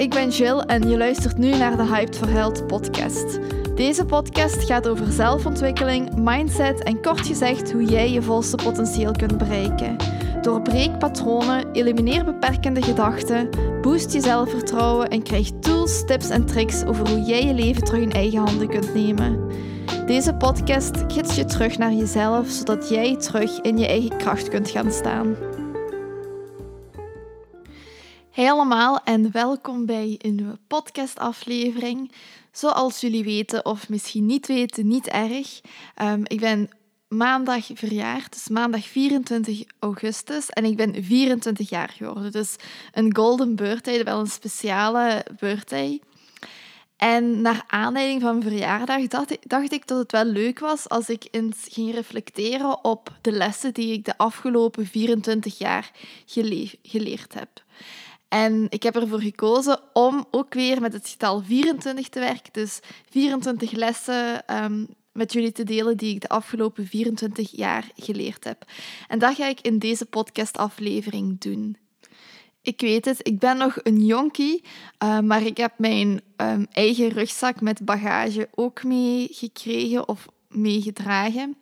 ik ben Jill en je luistert nu naar de Hyped for podcast. Deze podcast gaat over zelfontwikkeling, mindset en kort gezegd hoe jij je volste potentieel kunt bereiken. Doorbreek patronen, elimineer beperkende gedachten, boost je zelfvertrouwen en krijg tools, tips en tricks over hoe jij je leven terug in eigen handen kunt nemen. Deze podcast gids je terug naar jezelf, zodat jij terug in je eigen kracht kunt gaan staan. Hey allemaal en welkom bij een nieuwe podcastaflevering. Zoals jullie weten of misschien niet weten, niet erg. Um, ik ben maandag verjaard, dus maandag 24 augustus. En ik ben 24 jaar geworden. Dus een golden birthday, wel een speciale birthday. En naar aanleiding van mijn verjaardag dacht ik, dacht ik dat het wel leuk was als ik eens ging reflecteren op de lessen die ik de afgelopen 24 jaar geleerd heb. En ik heb ervoor gekozen om ook weer met het getal 24 te werken. Dus 24 lessen um, met jullie te delen die ik de afgelopen 24 jaar geleerd heb. En dat ga ik in deze podcastaflevering doen. Ik weet het, ik ben nog een jonkie, uh, maar ik heb mijn um, eigen rugzak met bagage ook meegekregen of meegedragen.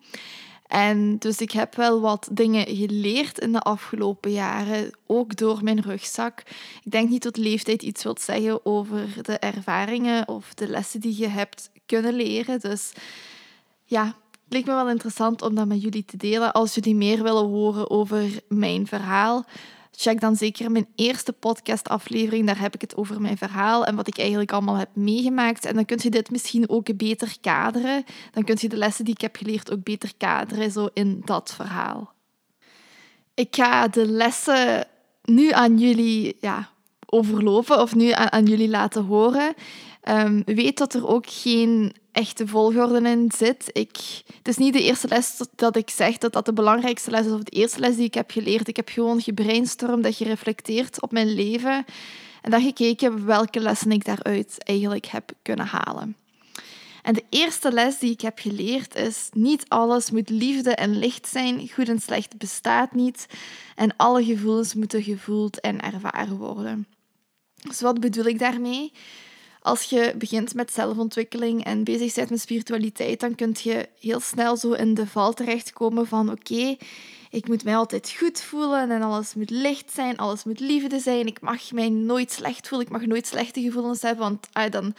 En dus ik heb wel wat dingen geleerd in de afgelopen jaren, ook door mijn rugzak. Ik denk niet dat leeftijd iets wilt zeggen over de ervaringen of de lessen die je hebt kunnen leren. Dus ja, het lijkt me wel interessant om dat met jullie te delen. Als jullie meer willen horen over mijn verhaal, check dan zeker mijn eerste podcastaflevering. Daar heb ik het over mijn verhaal en wat ik eigenlijk allemaal heb meegemaakt. En dan kun je dit misschien ook beter kaderen. Dan kun je de lessen die ik heb geleerd ook beter kaderen, zo in dat verhaal. Ik ga de lessen nu aan jullie ja, overlopen of nu aan, aan jullie laten horen. Um, weet dat er ook geen echte volgorde in zit. Ik, het is niet de eerste les dat ik zeg dat dat de belangrijkste les is of de eerste les die ik heb geleerd. Ik heb gewoon gebrainstormd, dat gereflecteerd op mijn leven en dan gekeken welke lessen ik daaruit eigenlijk heb kunnen halen. En de eerste les die ik heb geleerd is: niet alles moet liefde en licht zijn. Goed en slecht bestaat niet. En alle gevoelens moeten gevoeld en ervaren worden. Dus wat bedoel ik daarmee? Als je begint met zelfontwikkeling en bezig bent met spiritualiteit, dan kun je heel snel zo in de val terechtkomen van oké, ik moet mij altijd goed voelen en alles moet licht zijn, alles moet liefde zijn. Ik mag mij nooit slecht voelen, ik mag nooit slechte gevoelens hebben, want ah, dan,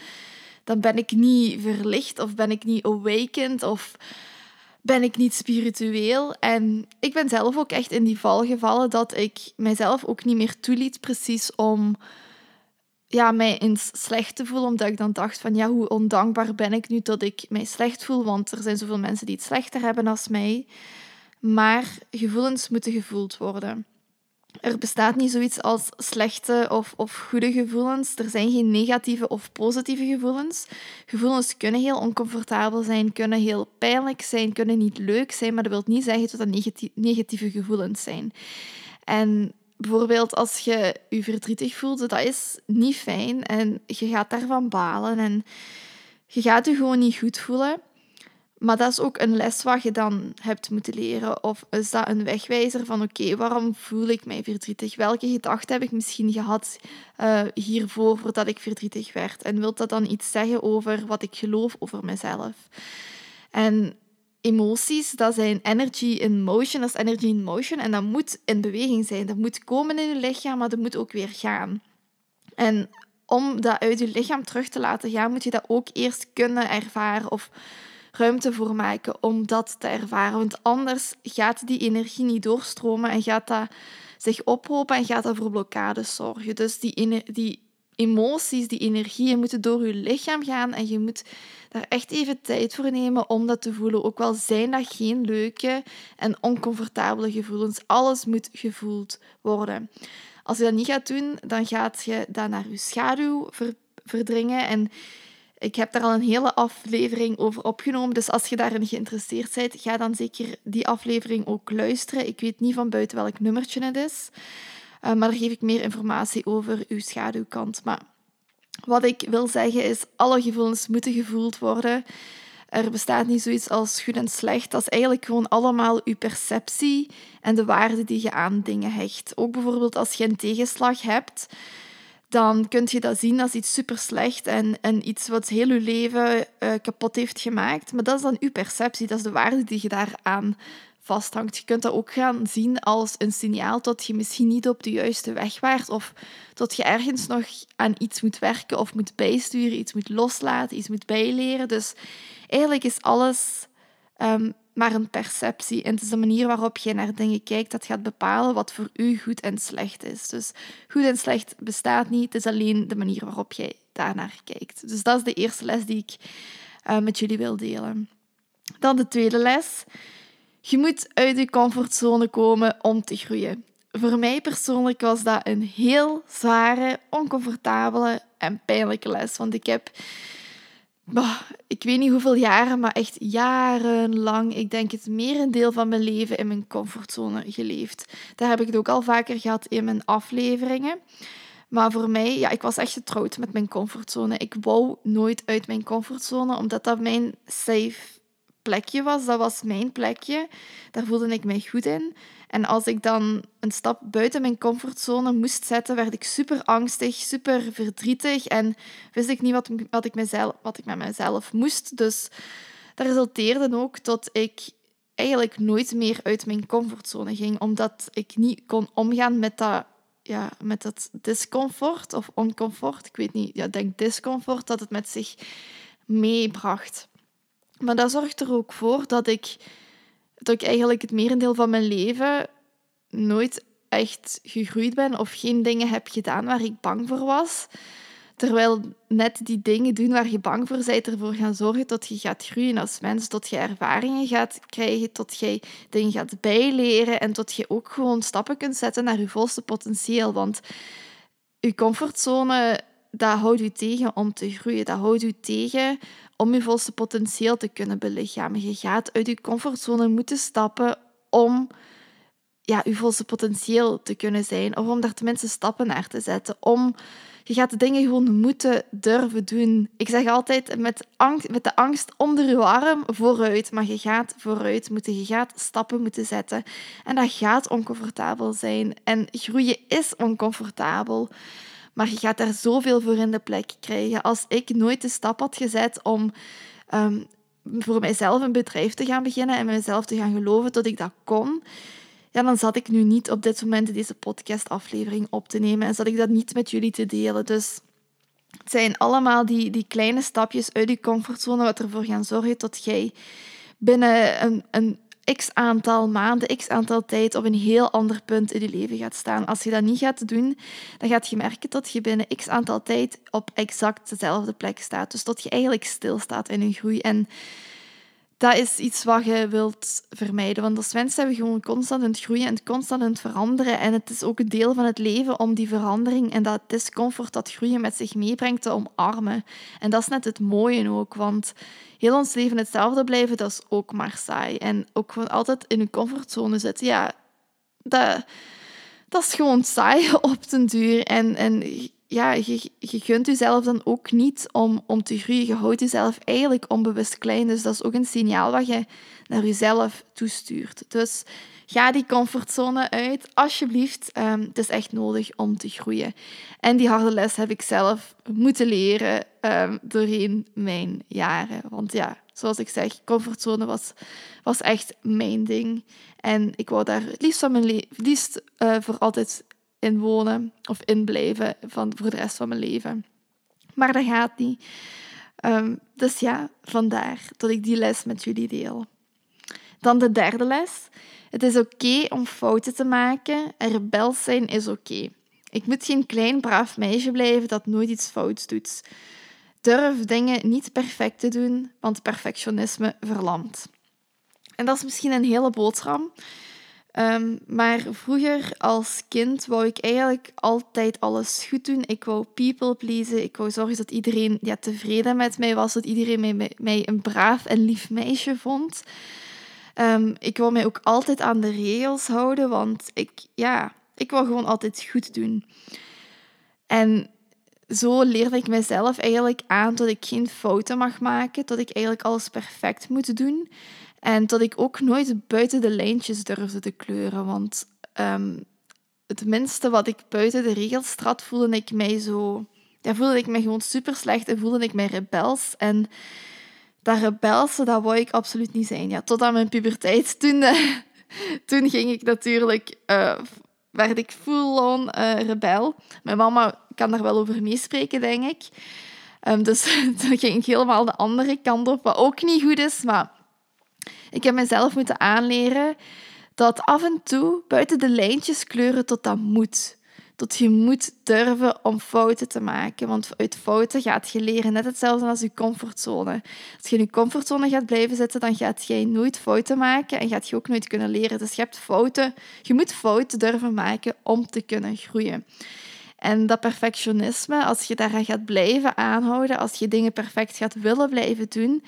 dan ben ik niet verlicht of ben ik niet awakened of ben ik niet spiritueel. En ik ben zelf ook echt in die val gevallen dat ik mijzelf ook niet meer toeliet precies om ja, mij eens slecht te voelen, omdat ik dan dacht van ja, hoe ondankbaar ben ik nu dat ik mij slecht voel, want er zijn zoveel mensen die het slechter hebben dan mij. Maar gevoelens moeten gevoeld worden. Er bestaat niet zoiets als slechte of, of goede gevoelens. Er zijn geen negatieve of positieve gevoelens. Gevoelens kunnen heel oncomfortabel zijn, kunnen heel pijnlijk zijn, kunnen niet leuk zijn, maar dat wil niet zeggen dat dat negatieve gevoelens zijn. En bijvoorbeeld als je je verdrietig voelt, dat is niet fijn en je gaat daarvan balen en je gaat je gewoon niet goed voelen. Maar dat is ook een les wat je dan hebt moeten leren. Of is dat een wegwijzer van oké, waarom voel ik mij verdrietig? Welke gedachten heb ik misschien gehad uh, hiervoor voordat ik verdrietig werd? En wil dat dan iets zeggen over wat ik geloof over mezelf? En emoties, dat zijn energy in motion, dat is energy in motion en dat moet in beweging zijn. Dat moet komen in je lichaam, maar dat moet ook weer gaan. En om dat uit je lichaam terug te laten gaan, moet je dat ook eerst kunnen ervaren of ruimte voor maken om dat te ervaren. Want anders gaat die energie niet doorstromen en gaat dat zich ophopen en gaat dat voor blokkades zorgen. Dus die, die emoties, die energieën moeten door je lichaam gaan en je moet daar echt even tijd voor nemen om dat te voelen. Ook al zijn dat geen leuke en oncomfortabele gevoelens. Alles moet gevoeld worden. Als je dat niet gaat doen, dan gaat je dat naar je schaduw verdringen. En ik heb daar al een hele aflevering over opgenomen. Dus als je daarin geïnteresseerd bent, ga dan zeker die aflevering ook luisteren. Ik weet niet van buiten welk nummertje het is. Uh, maar daar geef ik meer informatie over uw schaduwkant. Maar wat ik wil zeggen is, alle gevoelens moeten gevoeld worden. Er bestaat niet zoiets als goed en slecht. Dat is eigenlijk gewoon allemaal uw perceptie en de waarde die je aan dingen hecht. Ook bijvoorbeeld als je een tegenslag hebt, dan kun je dat zien als iets super slecht en, en iets wat heel je leven uh, kapot heeft gemaakt. Maar dat is dan uw perceptie, dat is de waarde die je daaraan vasthangt. Je kunt dat ook gaan zien als een signaal dat je misschien niet op de juiste weg waart of dat je ergens nog aan iets moet werken of moet bijsturen, iets moet loslaten, iets moet bijleren. Dus eigenlijk is alles um, maar een perceptie. En het is de manier waarop je naar dingen kijkt dat gaat bepalen wat voor u goed en slecht is. Dus goed en slecht bestaat niet, het is alleen de manier waarop jij daarnaar kijkt. Dus dat is de eerste les die ik uh, met jullie wil delen. Dan de tweede les. Je moet uit je comfortzone komen om te groeien. Voor mij persoonlijk was dat een heel zware, oncomfortabele en pijnlijke les. Want ik heb ik weet niet hoeveel jaren, maar echt jarenlang, ik denk het merendeel van mijn leven in mijn comfortzone geleefd. Daar heb ik het ook al vaker gehad in mijn afleveringen. Maar voor mij, ja, ik was echt getrouwd met mijn comfortzone. Ik wou nooit uit mijn comfortzone, omdat dat mijn safe plekje was. Dat was mijn plekje. Daar voelde ik mij goed in. En als ik dan een stap buiten mijn comfortzone moest zetten, werd ik super angstig, super verdrietig en wist ik niet wat, wat, ik, mezelf, wat ik met mezelf moest. Dus dat resulteerde ook dat ik eigenlijk nooit meer uit mijn comfortzone ging, omdat ik niet kon omgaan met dat, ja, met dat discomfort of oncomfort. Ik weet niet, ja, ik denk discomfort dat het met zich meebracht. Maar dat zorgt er ook voor dat ik dat ik eigenlijk het merendeel van mijn leven nooit echt gegroeid ben of geen dingen heb gedaan waar ik bang voor was. Terwijl net die dingen doen waar je bang voor bent, ervoor gaan zorgen dat je gaat groeien als mens, dat je ervaringen gaat krijgen, dat je dingen gaat bijleren en dat je ook gewoon stappen kunt zetten naar je volste potentieel. Want je comfortzone, dat houdt je tegen om te groeien. Dat houdt je tegen om je volste potentieel te kunnen belichamen. Je gaat uit je comfortzone moeten stappen om ja, je volste potentieel te kunnen zijn. Of om daar tenminste stappen naar te zetten. Om, je gaat de dingen gewoon moeten durven doen. Ik zeg altijd met, angst, met de angst onder je arm vooruit. Maar je gaat vooruit moeten. Je gaat stappen moeten zetten. En dat gaat oncomfortabel zijn. En groeien is oncomfortabel. Maar je gaat daar zoveel voor in de plek krijgen. Als ik nooit de stap had gezet om um, voor mijzelf een bedrijf te gaan beginnen en mezelf te gaan geloven dat ik dat kon, ja, dan zat ik nu niet op dit moment deze podcastaflevering op te nemen en zat ik dat niet met jullie te delen. Dus het zijn allemaal die, die kleine stapjes uit je comfortzone wat ervoor gaan zorgen dat jij binnen een, een x aantal maanden, x aantal tijd op een heel ander punt in je leven gaat staan. Als je dat niet gaat doen, dan gaat je merken dat je binnen x aantal tijd op exact dezelfde plek staat. Dus dat je eigenlijk stilstaat in je groei. En dat is iets wat je wilt vermijden. Want als mensen hebben we gewoon constant aan het groeien en constant aan het veranderen. En het is ook een deel van het leven om die verandering en dat discomfort dat groeien met zich meebrengt te omarmen. En dat is net het mooie ook, want heel ons leven hetzelfde blijven, dat is ook maar saai. En ook gewoon altijd in een comfortzone zitten, ja, dat, dat is gewoon saai op den duur. En, en ja, je, gunt jezelf dan ook niet om, om te groeien. Je houdt jezelf eigenlijk onbewust klein. Dus dat is ook een signaal wat je naar jezelf toestuurt. Dus ga die comfortzone uit, alsjeblieft. Um, het is echt nodig om te groeien. En die harde les heb ik zelf moeten leren um, doorheen mijn jaren. Want ja, zoals ik zeg, comfortzone was, was echt mijn ding. En ik wou daar liefst, van mijn liefst uh, voor altijd in wonen of in blijven van, voor de rest van mijn leven. Maar dat gaat niet. Um, dus ja, vandaar dat ik die les met jullie deel. Dan de derde les. Het is oké om fouten te maken en rebels zijn is oké. Ik moet geen klein braaf meisje blijven dat nooit iets fouts doet. Durf dingen niet perfect te doen, want perfectionisme verlamt. En dat is misschien een hele boodschap, Ehm, maar vroeger als kind wou ik eigenlijk altijd alles goed doen. Ik wou people pleasen. Ik wou zorgen dat iedereen ja, tevreden met mij was. Dat iedereen mij, een braaf en lief meisje vond. Um, ik wou mij ook altijd aan de regels houden, want ik, ja, ik wou gewoon altijd goed doen. En zo leerde ik mezelf eigenlijk aan dat ik geen fouten mag maken, dat ik eigenlijk alles perfect moet doen. En dat ik ook nooit buiten de lijntjes durfde te kleuren. Want ehm, het minste wat ik buiten de regels trad, voelde ik mij zo... Ja, voelde ik me gewoon super slecht en voelde ik mij rebels. En dat rebelse, dat wou ik absoluut niet zijn. Ja, tot aan mijn puberteit. Toen, uh, toen ging ik natuurlijk... Uh, werd ik full-on uh, rebel. Mijn mama kan daar wel over meespreken, denk ik. Um, dus toen ging ik helemaal de andere kant op, wat ook niet goed is. Maar ik heb mezelf moeten aanleren dat af en toe buiten de lijntjes kleuren tot dat moet. Tot je moet durven om fouten te maken. Want uit fouten gaat je leren. Net hetzelfde als je comfortzone. Als je in je comfortzone gaat blijven zitten, dan gaat jij nooit fouten maken en gaat je ook nooit kunnen leren. Dus je hebt fouten. Je moet fouten durven maken om te kunnen groeien. En dat perfectionisme, als je daaraan gaat blijven aanhouden, als je dingen perfect gaat willen blijven doen,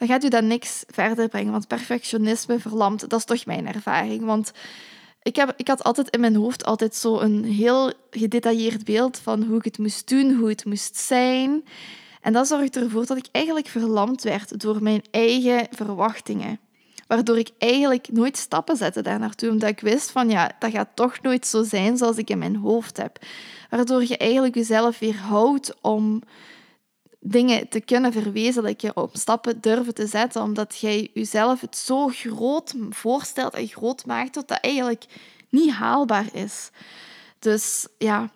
dan gaat u dat niks verder brengen. Want perfectionisme verlamt, dat is toch mijn ervaring. Want ik, heb, ik had altijd in mijn hoofd altijd zo een heel gedetailleerd beeld van hoe ik het moest doen, hoe het moest zijn. En dat zorgde ervoor dat ik eigenlijk verlamd werd door mijn eigen verwachtingen. Waardoor ik eigenlijk nooit stappen zette daar naartoe, omdat ik wist van ja, dat gaat toch nooit zo zijn zoals ik in mijn hoofd heb. Waardoor je eigenlijk jezelf weer houdt om dingen te kunnen verwezenlijken, om stappen durven te zetten, omdat jij jezelf het zo groot voorstelt en groot maakt dat dat eigenlijk niet haalbaar is. Dus ja,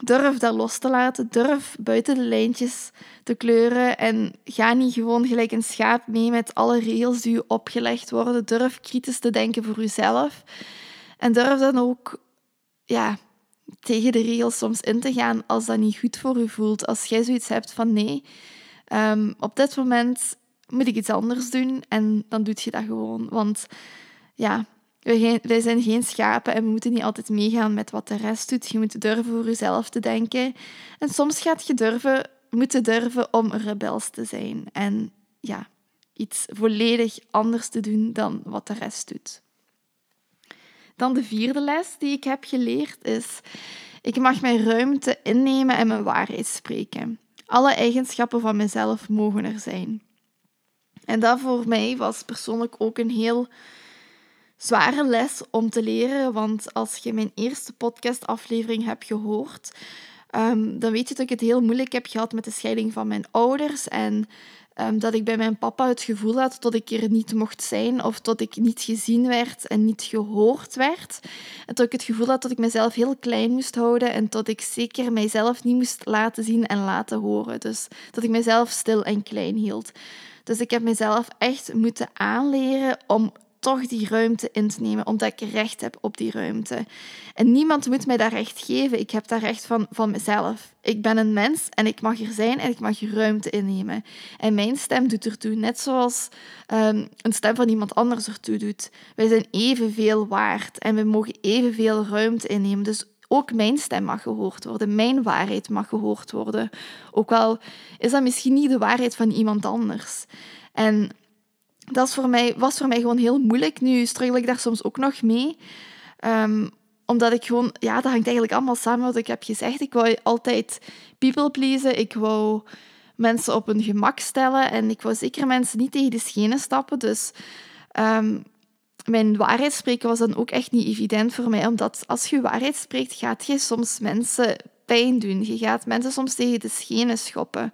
durf dat los te laten, durf buiten de lijntjes te kleuren en ga niet gewoon gelijk een schaap mee met alle regels die je opgelegd worden. Durf kritisch te denken voor jezelf en durf dan ook ja, tegen de regels soms in te gaan als dat niet goed voor je voelt. Als jij zoiets hebt van nee, um, op dit moment moet ik iets anders doen en dan doe je dat gewoon. Want ja, wij zijn geen schapen en we moeten niet altijd meegaan met wat de rest doet. Je moet durven voor jezelf te denken. En soms gaat je durven, moeten durven om rebels te zijn. En ja, iets volledig anders te doen dan wat de rest doet. Dan de vierde les die ik heb geleerd is: ik mag mijn ruimte innemen en mijn waarheid spreken. Alle eigenschappen van mezelf mogen er zijn. En dat voor mij was persoonlijk ook een heel zware les om te leren, want als je mijn eerste podcastaflevering hebt gehoord, um, dan weet je dat ik het heel moeilijk heb gehad met de scheiding van mijn ouders en um, dat ik bij mijn papa het gevoel had dat ik er niet mocht zijn of dat ik niet gezien werd en niet gehoord werd. En dat ik het gevoel had dat ik mezelf heel klein moest houden en dat ik zeker mijzelf niet moest laten zien en laten horen. Dus dat ik mezelf stil en klein hield. Dus ik heb mezelf echt moeten aanleren om toch die ruimte in te nemen, omdat ik recht heb op die ruimte. En niemand moet mij dat recht geven. Ik heb dat recht van, van mezelf. Ik ben een mens en ik mag er zijn en ik mag ruimte innemen. En mijn stem doet ertoe, net zoals um, een stem van iemand anders ertoe doet. Wij zijn evenveel waard en we mogen evenveel ruimte innemen. Dus ook mijn stem mag gehoord worden, mijn waarheid mag gehoord worden. Ook al is dat misschien niet de waarheid van iemand anders. En dat voor mij, was voor mij gewoon heel moeilijk. Nu struggle ik daar soms ook nog mee. Um, omdat ik gewoon... Ja, dat hangt eigenlijk allemaal samen wat ik heb gezegd. Ik wou altijd people pleasen. Ik wou mensen op hun gemak stellen. En ik wou zeker mensen niet tegen de schenen stappen. Dus um, mijn waarheid spreken was dan ook echt niet evident voor mij. Omdat als je waarheid spreekt, gaat je soms mensen pijn doen. Je gaat mensen soms tegen de schenen schoppen.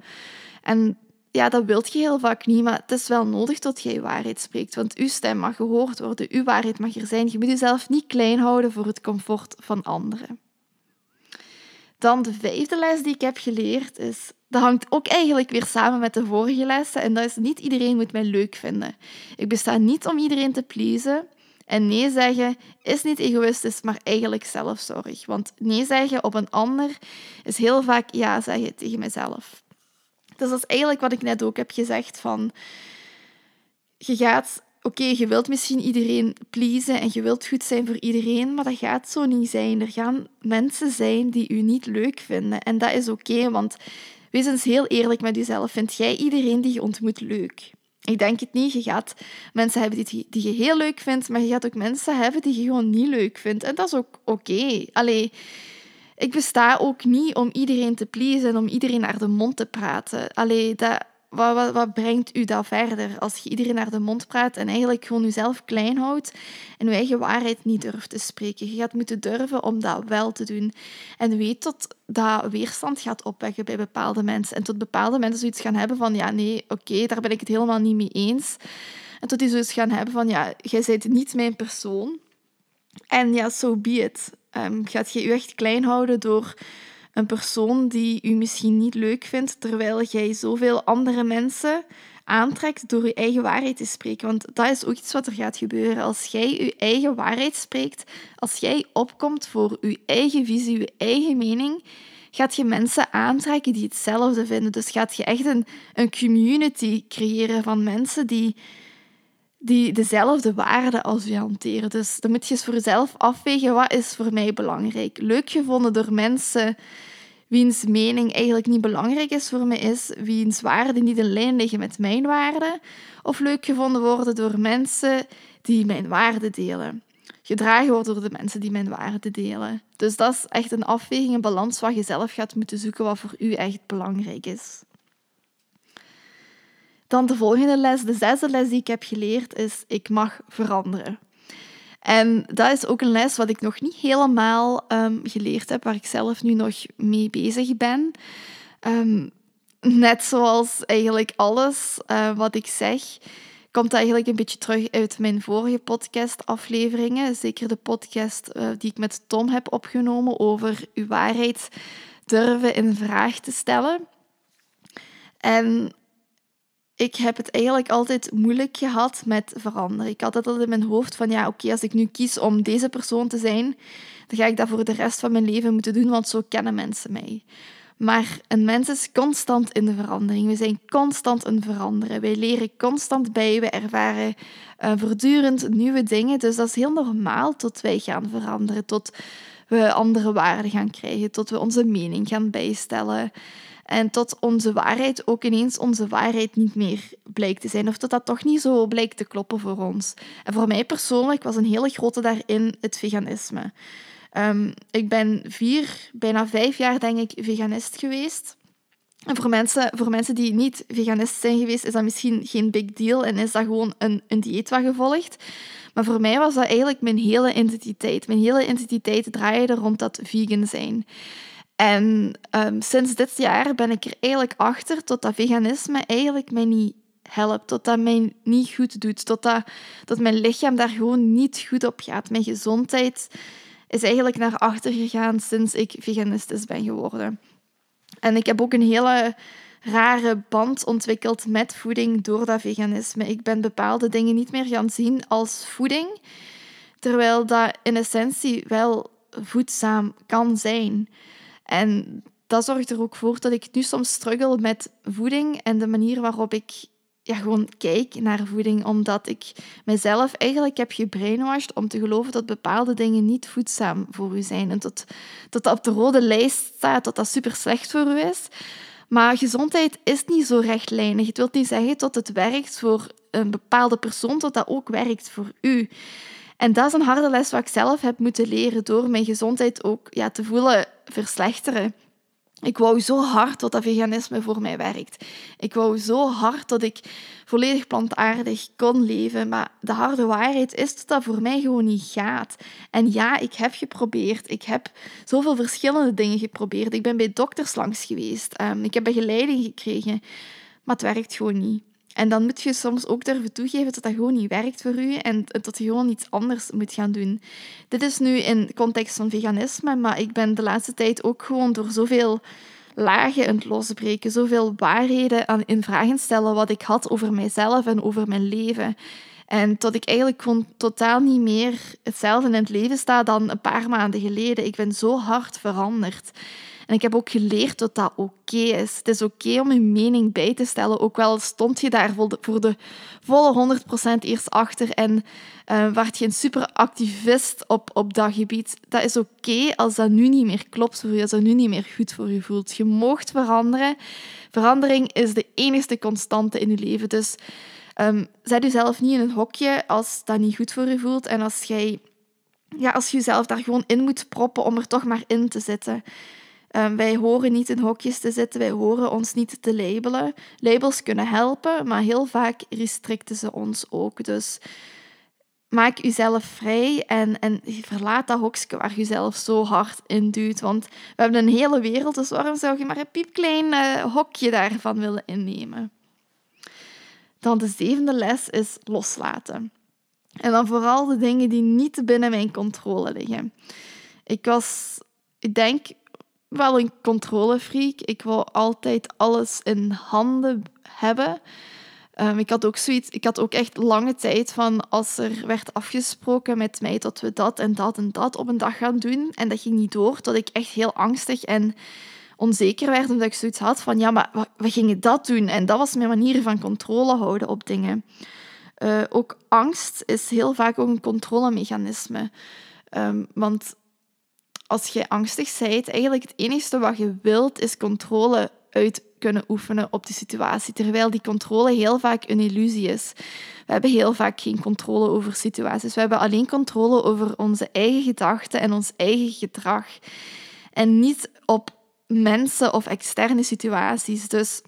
En ja, dat wilt je heel vaak niet, maar het is wel nodig dat je waarheid spreekt. Want uw stem mag gehoord worden, uw waarheid mag er zijn. Je moet jezelf niet klein houden voor het comfort van anderen. Dan de vijfde les die ik heb geleerd is, dat hangt ook eigenlijk weer samen met de vorige lessen, en dat is niet iedereen moet mij leuk vinden. Ik besta niet om iedereen te pleasen. En nee zeggen is niet egoïstisch, maar eigenlijk zelfzorg. Want nee zeggen op een ander is heel vaak ja zeggen tegen mezelf. Dus dat is eigenlijk wat ik net ook heb gezegd van... Je gaat... Oké, je wilt misschien iedereen pleasen en je wilt goed zijn voor iedereen, maar dat gaat zo niet zijn. Er gaan mensen zijn die u niet leuk vinden. En dat is oké, want wees eens heel eerlijk met jezelf. Vind jij iedereen die je ontmoet leuk? Ik denk het niet. Je gaat mensen hebben die, die je heel leuk vindt, maar je gaat ook mensen hebben die je gewoon niet leuk vindt. En dat is ook oké. Okay. Allee, ik besta ook niet om iedereen te pleasen en om iedereen naar de mond te praten. Allee, dat, wat, wat, brengt u dat verder? Als je iedereen naar de mond praat en eigenlijk gewoon jezelf klein houdt en je eigen waarheid niet durft te spreken. Je gaat moeten durven om dat wel te doen. En weet dat dat weerstand gaat opwekken bij bepaalde mensen. En tot bepaalde mensen zoiets gaan hebben van, ja, nee, oké, daar ben ik het helemaal niet mee eens. En tot die zoiets gaan hebben van, ja, jij bent niet mijn persoon. En ja, so be it. Um, gaat je je echt klein houden door een persoon die u misschien niet leuk vindt, terwijl jij zoveel andere mensen aantrekt door je eigen waarheid te spreken. Want dat is ook iets wat er gaat gebeuren. Als jij je eigen waarheid spreekt, als jij opkomt voor je eigen visie, je eigen mening, gaat je mensen aantrekken die hetzelfde vinden. Dus gaat je echt een, een community creëren van mensen die, die dezelfde waarden als je hanteren. Dus dan moet je eens voor jezelf afwegen, wat is voor mij belangrijk? Leuk gevonden door mensen wiens mening eigenlijk niet belangrijk is voor mij is, wiens waarden niet in lijn liggen met mijn waarden, of leuk gevonden worden door mensen die mijn waarden delen. Gedragen worden door de mensen die mijn waarden delen. Dus dat is echt een afweging, een balans waar je zelf gaat moeten zoeken wat voor u echt belangrijk is. Dan de volgende les, de zesde les die ik heb geleerd, is ik mag veranderen. En dat is ook een les wat ik nog niet helemaal ehm, geleerd heb, waar ik zelf nu nog mee bezig ben. Ehm, net zoals eigenlijk alles uh, wat ik zeg, komt eigenlijk een beetje terug uit mijn vorige podcast-afleveringen. Zeker de podcast uh, die ik met Tom heb opgenomen over uw waarheid durven in vraag te stellen. En ik heb het eigenlijk altijd moeilijk gehad met veranderen. Ik had altijd in mijn hoofd van, ja, oké, als ik nu kies om deze persoon te zijn, dan ga ik dat voor de rest van mijn leven moeten doen, want zo kennen mensen mij. Maar een mens is constant in de verandering. We zijn constant in veranderen. Wij leren constant bij. We ervaren uh, voortdurend nieuwe dingen. Dus dat is heel normaal tot wij gaan veranderen. Tot we andere waarden gaan krijgen. Tot we onze mening gaan bijstellen. En tot onze waarheid ook ineens onze waarheid niet meer blijkt te zijn. Of dat dat toch niet zo blijkt te kloppen voor ons. En voor mij persoonlijk was een hele grote daarin het veganisme. Um, ik ben vier, bijna vijf jaar denk ik veganist geweest. En voor mensen, voor mensen die niet veganist zijn geweest, is dat misschien geen big deal en is dat gewoon een, een dieet wat gevolgd. Maar voor mij was dat eigenlijk mijn hele identiteit. Mijn hele identiteit draaide rond dat vegan zijn. En um, sinds dit jaar ben ik er eigenlijk achter tot dat veganisme eigenlijk mij niet helpt, tot dat mij niet goed doet, tot dat, dat mijn lichaam daar gewoon niet goed op gaat. Mijn gezondheid is eigenlijk naar achter gegaan sinds ik veganistisch ben geworden. En ik heb ook een hele rare band ontwikkeld met voeding door dat veganisme. Ik ben bepaalde dingen niet meer gaan zien als voeding, terwijl dat in essentie wel voedzaam kan zijn. En dat zorgt er ook voor dat ik nu soms struggle met voeding en de manier waarop ik ja, gewoon kijk naar voeding, omdat ik mezelf eigenlijk heb gebrainwashed om te geloven dat bepaalde dingen niet voedzaam voor u zijn. En dat, dat op de rode lijst staat, dat dat super slecht voor u is. Maar gezondheid is niet zo rechtlijnig. Het wil niet zeggen dat het werkt voor een bepaalde persoon, dat dat ook werkt voor u. En dat is een harde les wat ik zelf heb moeten leren door mijn gezondheid ook ja, te voelen verslechteren. Ik wou zo hard dat dat veganisme voor mij werkt. Ik wou zo hard dat ik volledig plantaardig kon leven. Maar de harde waarheid is dat dat voor mij gewoon niet gaat. En ja, ik heb geprobeerd. Ik heb zoveel verschillende dingen geprobeerd. Ik ben bij dokters langs geweest. Ehm, ik heb begeleiding gekregen. Maar het werkt gewoon niet. En dan moet je soms ook durven toegeven dat dat gewoon niet werkt voor je en dat je gewoon iets anders moet gaan doen. Dit is nu in context van veganisme, maar ik ben de laatste tijd ook gewoon door zoveel lagen aan het losbreken, zoveel waarheden aan in vragen stellen wat ik had over mijzelf en over mijn leven. En dat ik eigenlijk gewoon totaal niet meer hetzelfde in het leven sta dan een paar maanden geleden. Ik ben zo hard veranderd. En ik heb ook geleerd dat dat oké is. Het is oké om je mening bij te stellen, ook wel stond je daar voor de volle 100% eerst achter en uh, je een superactivist op, op dat gebied. Dat is oké als dat nu niet meer klopt voor je, als dat nu niet meer goed voor je voelt. Je moogt veranderen. Verandering is de enige constante in je leven. Dus um, zet jezelf niet in een hokje als dat niet goed voor je voelt en als jij ja, als je jezelf daar gewoon in moet proppen om er toch maar in te zitten. Um, wij horen niet in hokjes te zitten, wij horen ons niet te labelen. Labels kunnen helpen, maar heel vaak restricten ze ons ook. Dus maak jezelf vrij en, en verlaat dat hokje waar je zelf zo hard in duwt. Want we hebben een hele wereld, dus waarom zou je maar een piepklein uh, hokje daarvan willen innemen? Dan de zevende les is loslaten. En dan vooral de dingen die niet binnen mijn controle liggen. Ik was, ik denk, wel een controlefreak. Ik wil altijd alles in handen hebben. Um, ik had ook zoiets, ik had ook echt lange tijd van als er werd afgesproken met mij dat we dat en dat en dat op een dag gaan doen en dat ging niet door, dat ik echt heel angstig en onzeker werd omdat ik zoiets had van ja, maar we gingen dat doen en dat was mijn manier van controle houden op dingen. Uh, ook angst is heel vaak ook een controlemechanisme. Um, want als je angstig bent, eigenlijk het enige wat je wilt is controle uit kunnen oefenen op die situatie. Terwijl die controle heel vaak een illusie is. We hebben heel vaak geen controle over situaties. We hebben alleen controle over onze eigen gedachten en ons eigen gedrag. En niet op mensen of externe situaties. Dus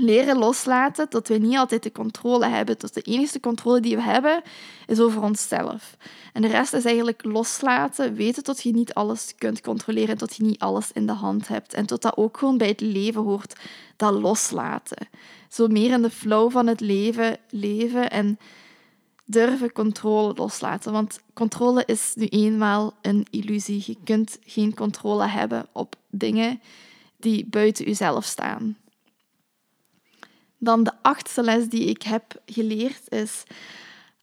leren loslaten, dat we niet altijd de controle hebben. Dat de enige controle die we hebben, is over onszelf. En de rest is eigenlijk loslaten, weten dat je niet alles kunt controleren, dat je niet alles in de hand hebt. En tot dat ook gewoon bij het leven hoort, dat loslaten. Zo meer in de flow van het leven leven en durven controle loslaten. Want controle is nu eenmaal een illusie. Je kunt geen controle hebben op dingen die buiten jezelf staan. Dan de achtste les die ik heb geleerd is...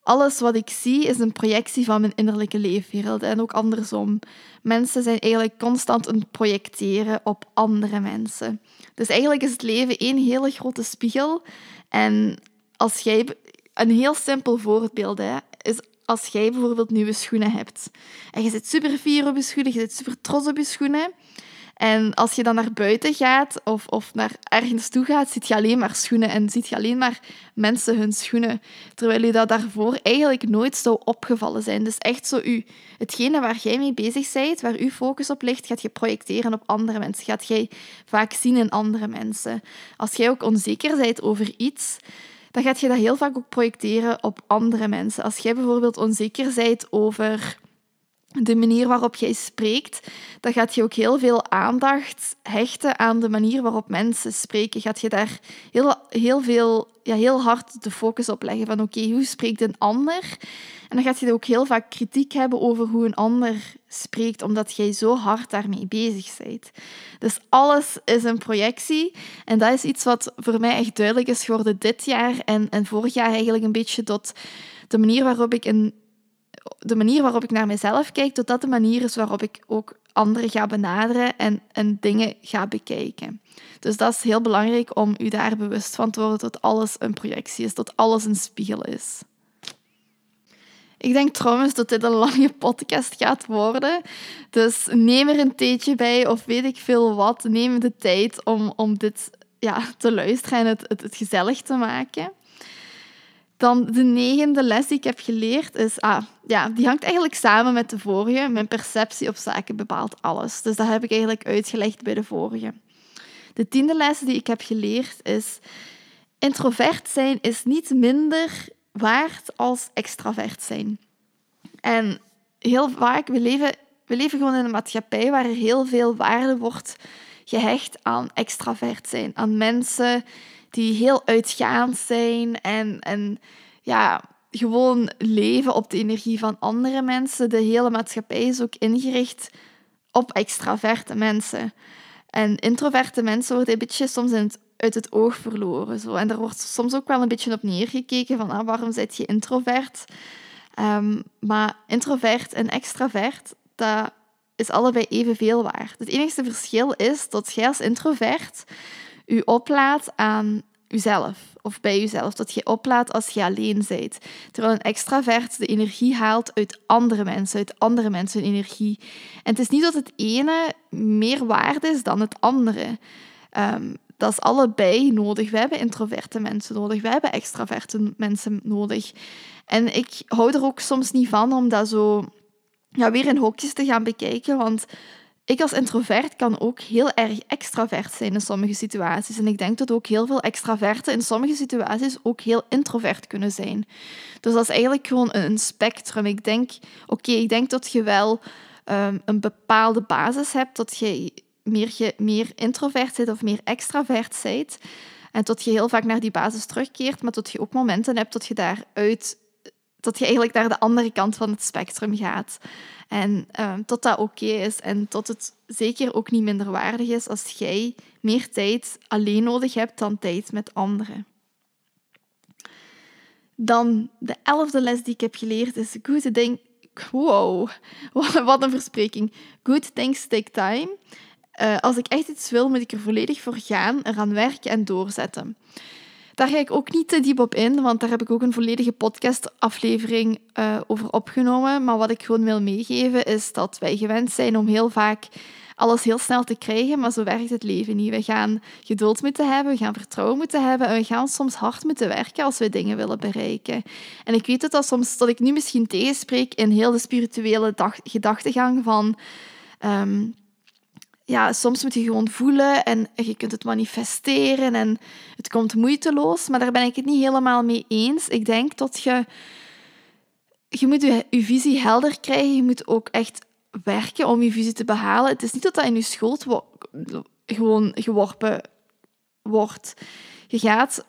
Alles wat ik zie is een projectie van mijn innerlijke leefwereld. En ook andersom. Mensen zijn eigenlijk constant een projecteren op andere mensen. Dus eigenlijk is het leven één hele grote spiegel. En als jij... Een heel simpel voorbeeld hè, is als jij bijvoorbeeld nieuwe schoenen hebt. En je zit super fier op je schoenen, je zit super trots op je schoenen. En als je dan naar buiten gaat of, of naar ergens toe gaat, ziet je alleen maar schoenen en ziet je alleen maar mensen hun schoenen. Terwijl je dat daarvoor eigenlijk nooit zou opgevallen zijn. Dus echt zo u, hetgene waar jij mee bezig bent, waar uw focus op ligt, gaat je projecteren op andere mensen. Gaat jij vaak zien in andere mensen. Als jij ook onzeker bent over iets, dan gaat je dat heel vaak ook projecteren op andere mensen. Als jij bijvoorbeeld onzeker bent over de manier waarop jij spreekt, dan gaat je ook heel veel aandacht hechten aan de manier waarop mensen spreken. Gaat je daar heel, heel, veel, ja, heel hard de focus op leggen van oké, hoe spreekt een ander? En dan gaat je ook heel vaak kritiek hebben over hoe een ander spreekt, omdat jij zo hard daarmee bezig bent. Dus alles is een projectie. En dat is iets wat voor mij echt duidelijk is geworden dit jaar en, en vorig jaar eigenlijk een beetje tot de manier waarop ik een de manier waarop ik naar mezelf kijk, dat dat de manier is waarop ik ook anderen ga benaderen en, en dingen ga bekijken. Dus dat is heel belangrijk om u daar bewust van te worden dat alles een projectie is, dat alles een spiegel is. Ik denk trouwens dat dit een lange podcast gaat worden. Dus neem er een theetje bij of weet ik veel wat. Neem de tijd om, om dit ja, te luisteren en het, het, het gezellig te maken. Dan de negende les die ik heb geleerd is, ah, ja, die hangt eigenlijk samen met de vorige. Mijn perceptie op zaken bepaalt alles. Dus dat heb ik eigenlijk uitgelegd bij de vorige. De tiende les die ik heb geleerd is, introvert zijn is niet minder waard als extravert zijn. En heel vaak, we leven, we leven gewoon in een maatschappij waar er heel veel waarde wordt gehecht aan extravert zijn, aan mensen die heel uitgaand zijn en, en ja, gewoon leven op de energie van andere mensen. De hele maatschappij is ook ingericht op extraverte mensen. En introverte mensen worden een beetje soms uit het oog verloren. Zo. En er wordt soms ook wel een beetje op neergekeken van ah, waarom zit je introvert? Um, maar introvert en extravert, dat is allebei evenveel waard. Het enige verschil is dat jij als introvert u oplaat aan uzelf of bij jezelf. Dat je oplaat als je alleen bent. Terwijl een extravert de energie haalt uit andere mensen, uit andere mensen energie. En het is niet dat het ene meer waard is dan het andere. Um, dat is allebei nodig. We hebben introverte mensen nodig. We hebben extraverte mensen nodig. En ik hou er ook soms niet van om dat zo ja, weer in hokjes te gaan bekijken. Want ik als introvert kan ook heel erg extravert zijn in sommige situaties. En ik denk dat ook heel veel extraverten in sommige situaties ook heel introvert kunnen zijn. Dus dat is eigenlijk gewoon een spectrum. Ik denk, oké, ik denk dat je wel um, een bepaalde basis hebt, dat je meer, je meer introvert bent of meer extravert bent. En dat je heel vaak naar die basis terugkeert, maar dat je ook momenten hebt dat je daaruit dat je eigenlijk naar de andere kant van het spectrum gaat. En uh, tot dat oké is en tot het zeker ook niet minder waardig is als jij meer tijd alleen nodig hebt dan tijd met anderen. Dan de elfde les die ik heb geleerd is good things... Wow, wat een verspreking. Good things take time. Uh, als ik echt iets wil, moet ik er volledig voor gaan, eraan werken en doorzetten. Daar ga ik ook niet te diep op in, want daar heb ik ook een volledige podcastaflevering uh, over opgenomen. Maar wat ik gewoon wil meegeven is dat wij gewend zijn om heel vaak alles heel snel te krijgen, maar zo werkt het leven niet. We gaan geduld moeten hebben, we gaan vertrouwen moeten hebben en we gaan soms hard moeten werken als we dingen willen bereiken. En ik weet het dat soms dat ik nu misschien tegenspreek in heel de spirituele gedachtegang van ehm, ja, soms moet je gewoon voelen en je kunt het manifesteren en het komt moeiteloos, maar daar ben ik het niet helemaal mee eens. Ik denk dat je, je moet je, je visie helder krijgen, je moet ook echt werken om je visie te behalen. Het is niet dat dat in je schoot gewoon geworpen wordt. Je gaat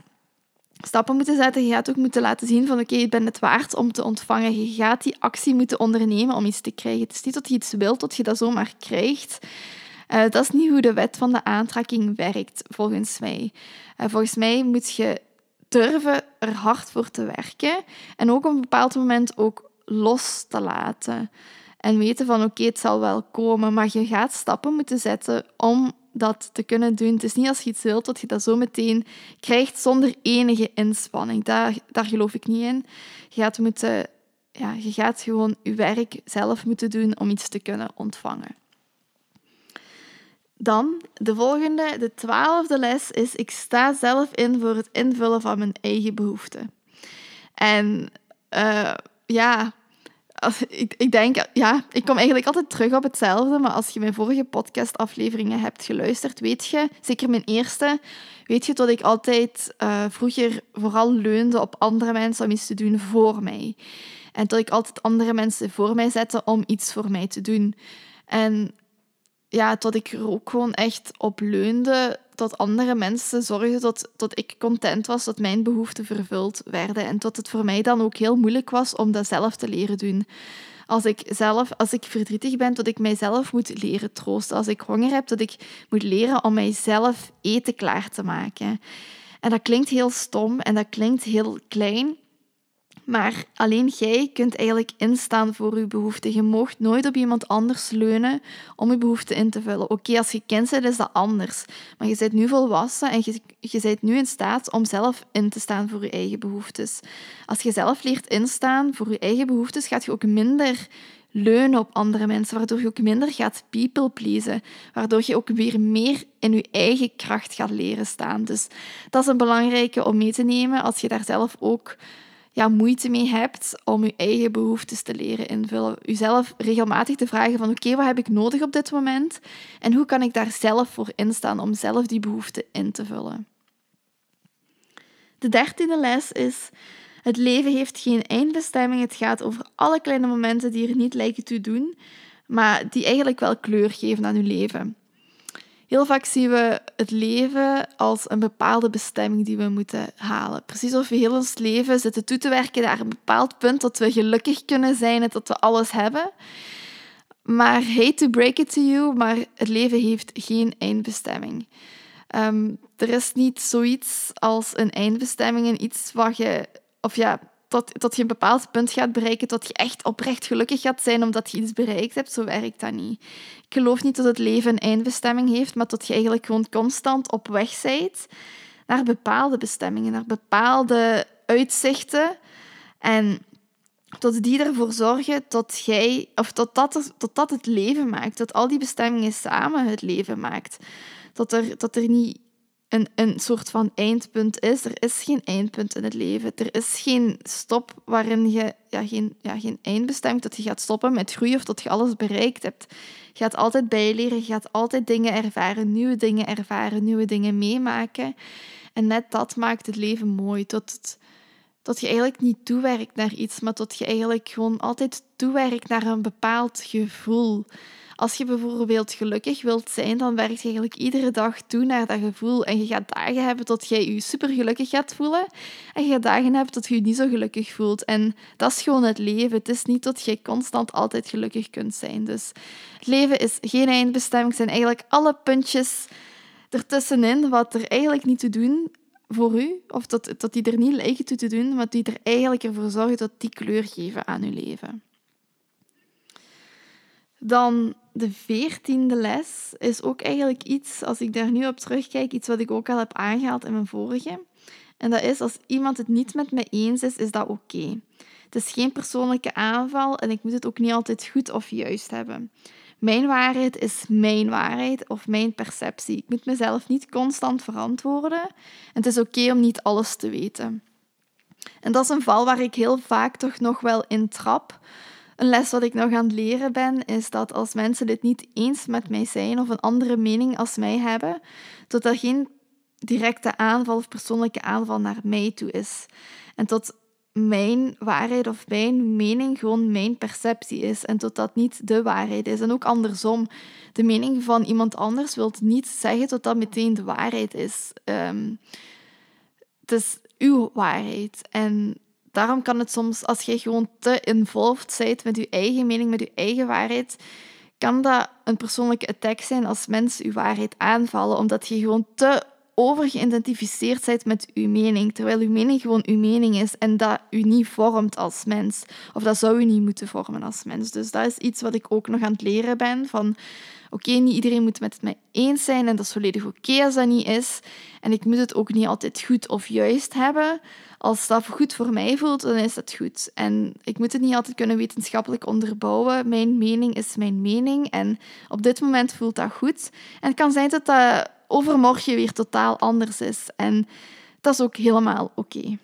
stappen moeten zetten. Je gaat ook moeten laten zien van oké, ik ben het waard om te ontvangen. Je gaat die actie moeten ondernemen om iets te krijgen. Het is niet dat je iets wilt, dat je dat zomaar krijgt. Uh, dat is niet hoe de wet van de aantrekking werkt, volgens mij. Uh, volgens mij moet je durven er hard voor te werken en ook op een bepaald moment ook los te laten. En weten van oké, het zal wel komen, maar je gaat stappen moeten zetten om dat te kunnen doen. Het is niet als je iets wilt dat je dat zo meteen krijgt zonder enige inspanning. Daar, daar geloof ik niet in. Je gaat, moeten, ja, je gaat gewoon je werk zelf moeten doen om iets te kunnen ontvangen. Dan, de volgende, de twaalfde les is, ik sta zelf in voor het invullen van mijn eigen behoeften. En uh, ja, ik, ik denk, ja, ik kom eigenlijk altijd terug op hetzelfde, maar als je mijn vorige podcastafleveringen hebt geluisterd, weet je, zeker mijn eerste, weet je dat ik altijd uh, vroeger vooral leunde op andere mensen om iets te doen voor mij. En dat ik altijd andere mensen voor mij zette om iets voor mij te doen. En ja, dat ik er ook gewoon echt op leunde dat andere mensen zorgden dat, dat ik content was, dat mijn behoeften vervuld werden. En dat het voor mij dan ook heel moeilijk was om dat zelf te leren doen. Als ik zelf, als ik verdrietig ben, dat ik mijzelf moet leren troosten. Als ik honger heb, dat ik moet leren om mijzelf eten klaar te maken. En dat klinkt heel stom en dat klinkt heel klein. Maar alleen jij kunt eigenlijk instaan voor je behoeften. Je moogt nooit op iemand anders leunen om je behoeften in te vullen. Oké, als je kind bent, is dat anders. Maar je bent nu volwassen en je, je bent nu in staat om zelf in te staan voor je eigen behoeftes. Als je zelf leert instaan voor je eigen behoeftes, gaat je ook minder leunen op andere mensen, waardoor je ook minder gaat people pleasen, waardoor je ook weer meer in je eigen kracht gaat leren staan. Dus dat is een belangrijke om mee te nemen als je daar zelf ook ja, moeite mee hebt om je eigen behoeftes te leren invullen. Jezelf regelmatig te vragen van oké, wat heb ik nodig op dit moment? En hoe kan ik daar zelf voor instaan om zelf die behoeften in te vullen? De dertiende les is, het leven heeft geen eindbestemming. Het gaat over alle kleine momenten die er niet lijken te doen, maar die eigenlijk wel kleur geven aan je leven. Heel vaak zien we het leven als een bepaalde bestemming die we moeten halen. Precies of we heel ons leven zitten toe te werken naar een bepaald punt dat we gelukkig kunnen zijn en dat we alles hebben. Maar hate to break it to you, maar het leven heeft geen eindbestemming. Um, er is niet zoiets als een eindbestemming en iets wat je, of ja, tot, tot je een bepaald punt gaat bereiken, dat je echt oprecht gelukkig gaat zijn omdat je iets bereikt hebt. Zo werkt dat niet. Ik geloof niet dat het leven een eindbestemming heeft, maar dat je eigenlijk gewoon constant op weg bent naar bepaalde bestemmingen, naar bepaalde uitzichten. En tot die ervoor zorgen dat jij, of dat dat, dat dat het leven maakt, dat al die bestemmingen samen het leven maakt. Dat er, dat er niet een, een soort van eindpunt is. Er is geen eindpunt in het leven. Er is geen stop waarin je ja, geen, ja, geen eindbestemming dat je gaat stoppen met groeien of dat je alles bereikt hebt. Je gaat altijd bijleren, je gaat altijd dingen ervaren, nieuwe dingen ervaren, nieuwe dingen meemaken. En net dat maakt het leven mooi. Tot, het, tot je eigenlijk niet toewerkt naar iets, maar tot je eigenlijk gewoon altijd toewerkt naar een bepaald gevoel. Als je bijvoorbeeld gelukkig wilt zijn, dan werkt je eigenlijk iedere dag toe naar dat gevoel. En je gaat dagen hebben tot jij je super gelukkig gaat voelen. En je gaat dagen hebben tot je je niet zo gelukkig voelt. En dat is gewoon het leven. Het is niet dat jij constant altijd gelukkig kunt zijn. Dus het leven is geen eindbestemming. Het zijn eigenlijk alle puntjes ertussenin wat er eigenlijk niet te doen voor u, of dat, dat die er niet lijken toe te doen, maar die er eigenlijk ervoor zorgen dat die kleur geven aan uw leven. Dan de veertiende les is ook eigenlijk iets, als ik daar nu op terugkijk, iets wat ik ook al heb aangehaald in mijn vorige. En dat is, als iemand het niet met mij eens is, is dat oké. Het is geen persoonlijke aanval en ik moet het ook niet altijd goed of juist hebben. Mijn waarheid is mijn waarheid of mijn perceptie. Ik moet mezelf niet constant verantwoorden. En het is oké om niet alles te weten. En dat is een val waar ik heel vaak toch nog wel in trap. Een les wat ik nog aan het leren ben, is dat als mensen dit niet eens met mij zijn of een andere mening als mij hebben, dat er geen directe aanval of persoonlijke aanval naar mij toe is. En tot mijn waarheid of mijn mening gewoon mijn perceptie is en tot dat niet de waarheid is. En ook andersom, de mening van iemand anders wil niet zeggen dat dat meteen de waarheid is. Um, het is uw waarheid. En daarom kan het soms, als je gewoon te involved bent met je eigen mening, met je eigen waarheid, kan dat een persoonlijke attack zijn als mensen je waarheid aanvallen, omdat je gewoon te overgeïdentificeerd bent met uw mening, terwijl uw mening gewoon uw mening is en dat u niet vormt als mens. Of dat zou u niet moeten vormen als mens. Dus dat is iets wat ik ook nog aan het leren ben, van oké, niet iedereen moet het met mij eens zijn en dat is volledig oké als dat niet is. En ik moet het ook niet altijd goed of juist hebben. Als dat goed voor mij voelt, dan is dat goed. En ik moet het niet altijd kunnen wetenschappelijk onderbouwen. Mijn mening is mijn mening en op dit moment voelt dat goed. En het kan zijn dat dat overmorgen weer totaal anders is. En dat is ook helemaal oké.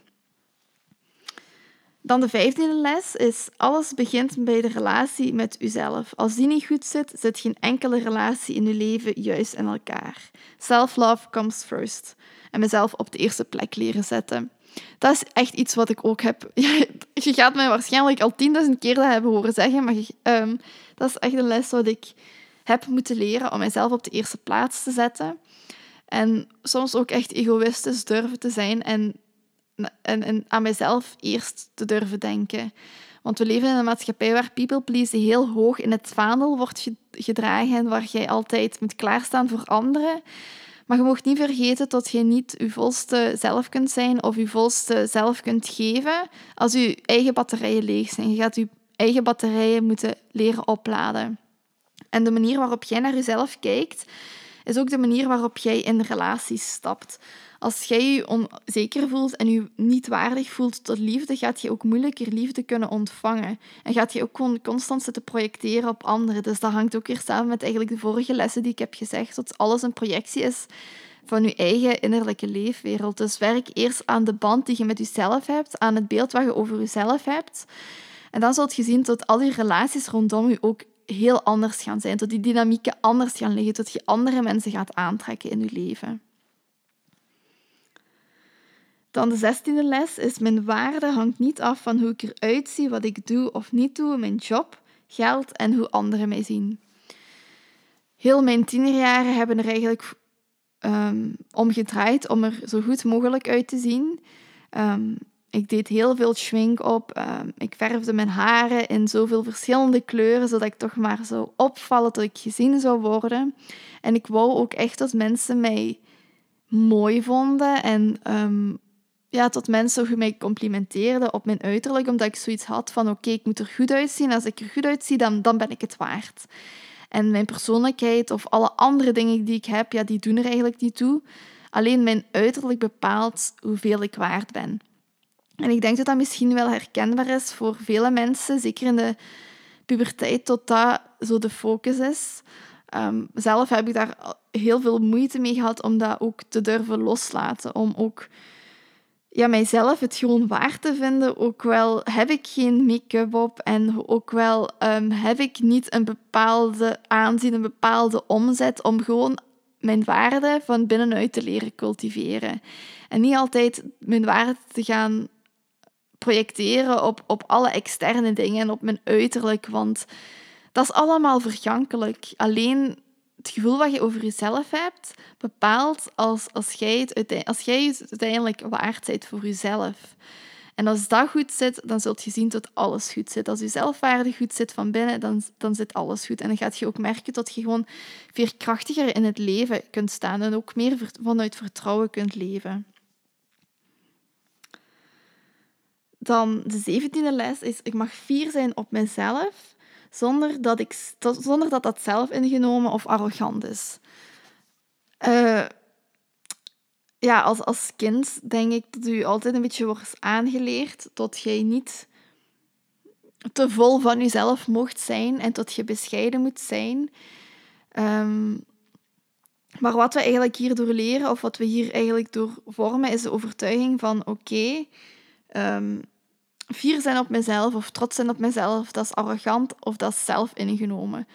Dan de vijfde les is: alles begint bij de relatie met uzelf. Als die niet goed zit, zit geen enkele relatie in uw leven juist in elkaar. Self-love comes first. En mezelf op de eerste plek leren zetten. Dat is echt iets wat ik ook heb. Je gaat mij waarschijnlijk al tienduizend keer dat hebben horen zeggen, maar um, dat is echt een les wat ik heb moeten leren om mezelf op de eerste plaats te zetten. En soms ook echt egoïstisch durven te zijn en, en, en aan mezelf eerst te durven denken. Want we leven in een maatschappij waar people please heel hoog in het vaandel wordt gedragen en waar jij altijd moet klaarstaan voor anderen. Maar je mag niet vergeten dat je niet je volste zelf kunt zijn of je volste zelf kunt geven als je eigen batterijen leeg zijn. Je gaat je eigen batterijen moeten leren opladen. En de manier waarop jij naar jezelf kijkt, is ook de manier waarop jij in relaties stapt. Als jij je onzeker voelt en je niet waardig voelt tot liefde, gaat je ook moeilijker liefde kunnen ontvangen. En gaat je ook constant zitten projecteren op anderen. Dus dat hangt ook weer samen met eigenlijk de vorige lessen die ik heb gezegd, dat alles een projectie is van je eigen innerlijke leefwereld. Dus werk eerst aan de band die je met jezelf hebt, aan het beeld wat je over jezelf hebt. En dan zult je zien dat al die relaties rondom je ook heel anders gaan zijn, tot die dynamieken anders gaan liggen, tot je andere mensen gaat aantrekken in je leven. Dan de zestiende les is: Mijn waarde hangt niet af van hoe ik eruit zie, wat ik doe of niet doe, mijn job, geld en hoe anderen mij zien. Heel mijn tienerjaren hebben er eigenlijk um, om gedraaid om er zo goed mogelijk uit te zien. Um, ik deed heel veel schwink op. Ehm, ik verfde mijn haren in zoveel verschillende kleuren, zodat ik toch maar zou opvallen, dat ik gezien zou worden. En ik wou ook echt dat mensen mij mooi vonden en um, ja, tot mensen mij complimenteerden op mijn uiterlijk, omdat ik zoiets had van oké, ik moet er goed uitzien. Als ik er goed uitzie, dan, dan ben ik het waard. En mijn persoonlijkheid of alle andere dingen die ik heb, ja, die doen er eigenlijk niet toe. Alleen mijn uiterlijk bepaalt hoeveel ik waard ben. En ik denk dat dat misschien wel herkenbaar is voor vele mensen, zeker in de puberteit, tot dat zo de focus is. Um, zelf heb ik daar heel veel moeite mee gehad om dat ook te durven loslaten. Om ook ja, mijzelf het gewoon waar te vinden. Ook wel heb ik geen make-up op en ook wel um, heb ik niet een bepaalde aanzien, een bepaalde omzet om gewoon mijn waarde van binnenuit te leren cultiveren. En niet altijd mijn waarde te gaan projecteren op, op alle externe dingen en op mijn uiterlijk, want dat is allemaal vergankelijk. Alleen het gevoel wat je over jezelf hebt, bepaalt als, als, jij het, als uiteindelijk waard bent voor jezelf. En als dat goed zit, dan zult je zien dat alles goed zit. Als je zelfwaarde goed zit van binnen, dan, dan zit alles goed. En dan gaat je ook merken dat je gewoon veerkrachtiger in het leven kunt staan en ook meer vanuit vertrouwen kunt leven. Dan de zeventiende les is, ik mag fier zijn op mezelf, zonder dat, ik, zonder dat dat zelf ingenomen of arrogant is. Uh, ja, als, als kind denk ik dat u altijd een beetje wordt aangeleerd dat jij niet te vol van jezelf mocht zijn en dat je bescheiden moet zijn. Ehm, maar wat we eigenlijk hierdoor leren, of wat we hier eigenlijk door vormen, is de overtuiging van oké, um, fier zijn op mezelf of trots zijn op mezelf, dat is arrogant of dat is zelf ingenomen.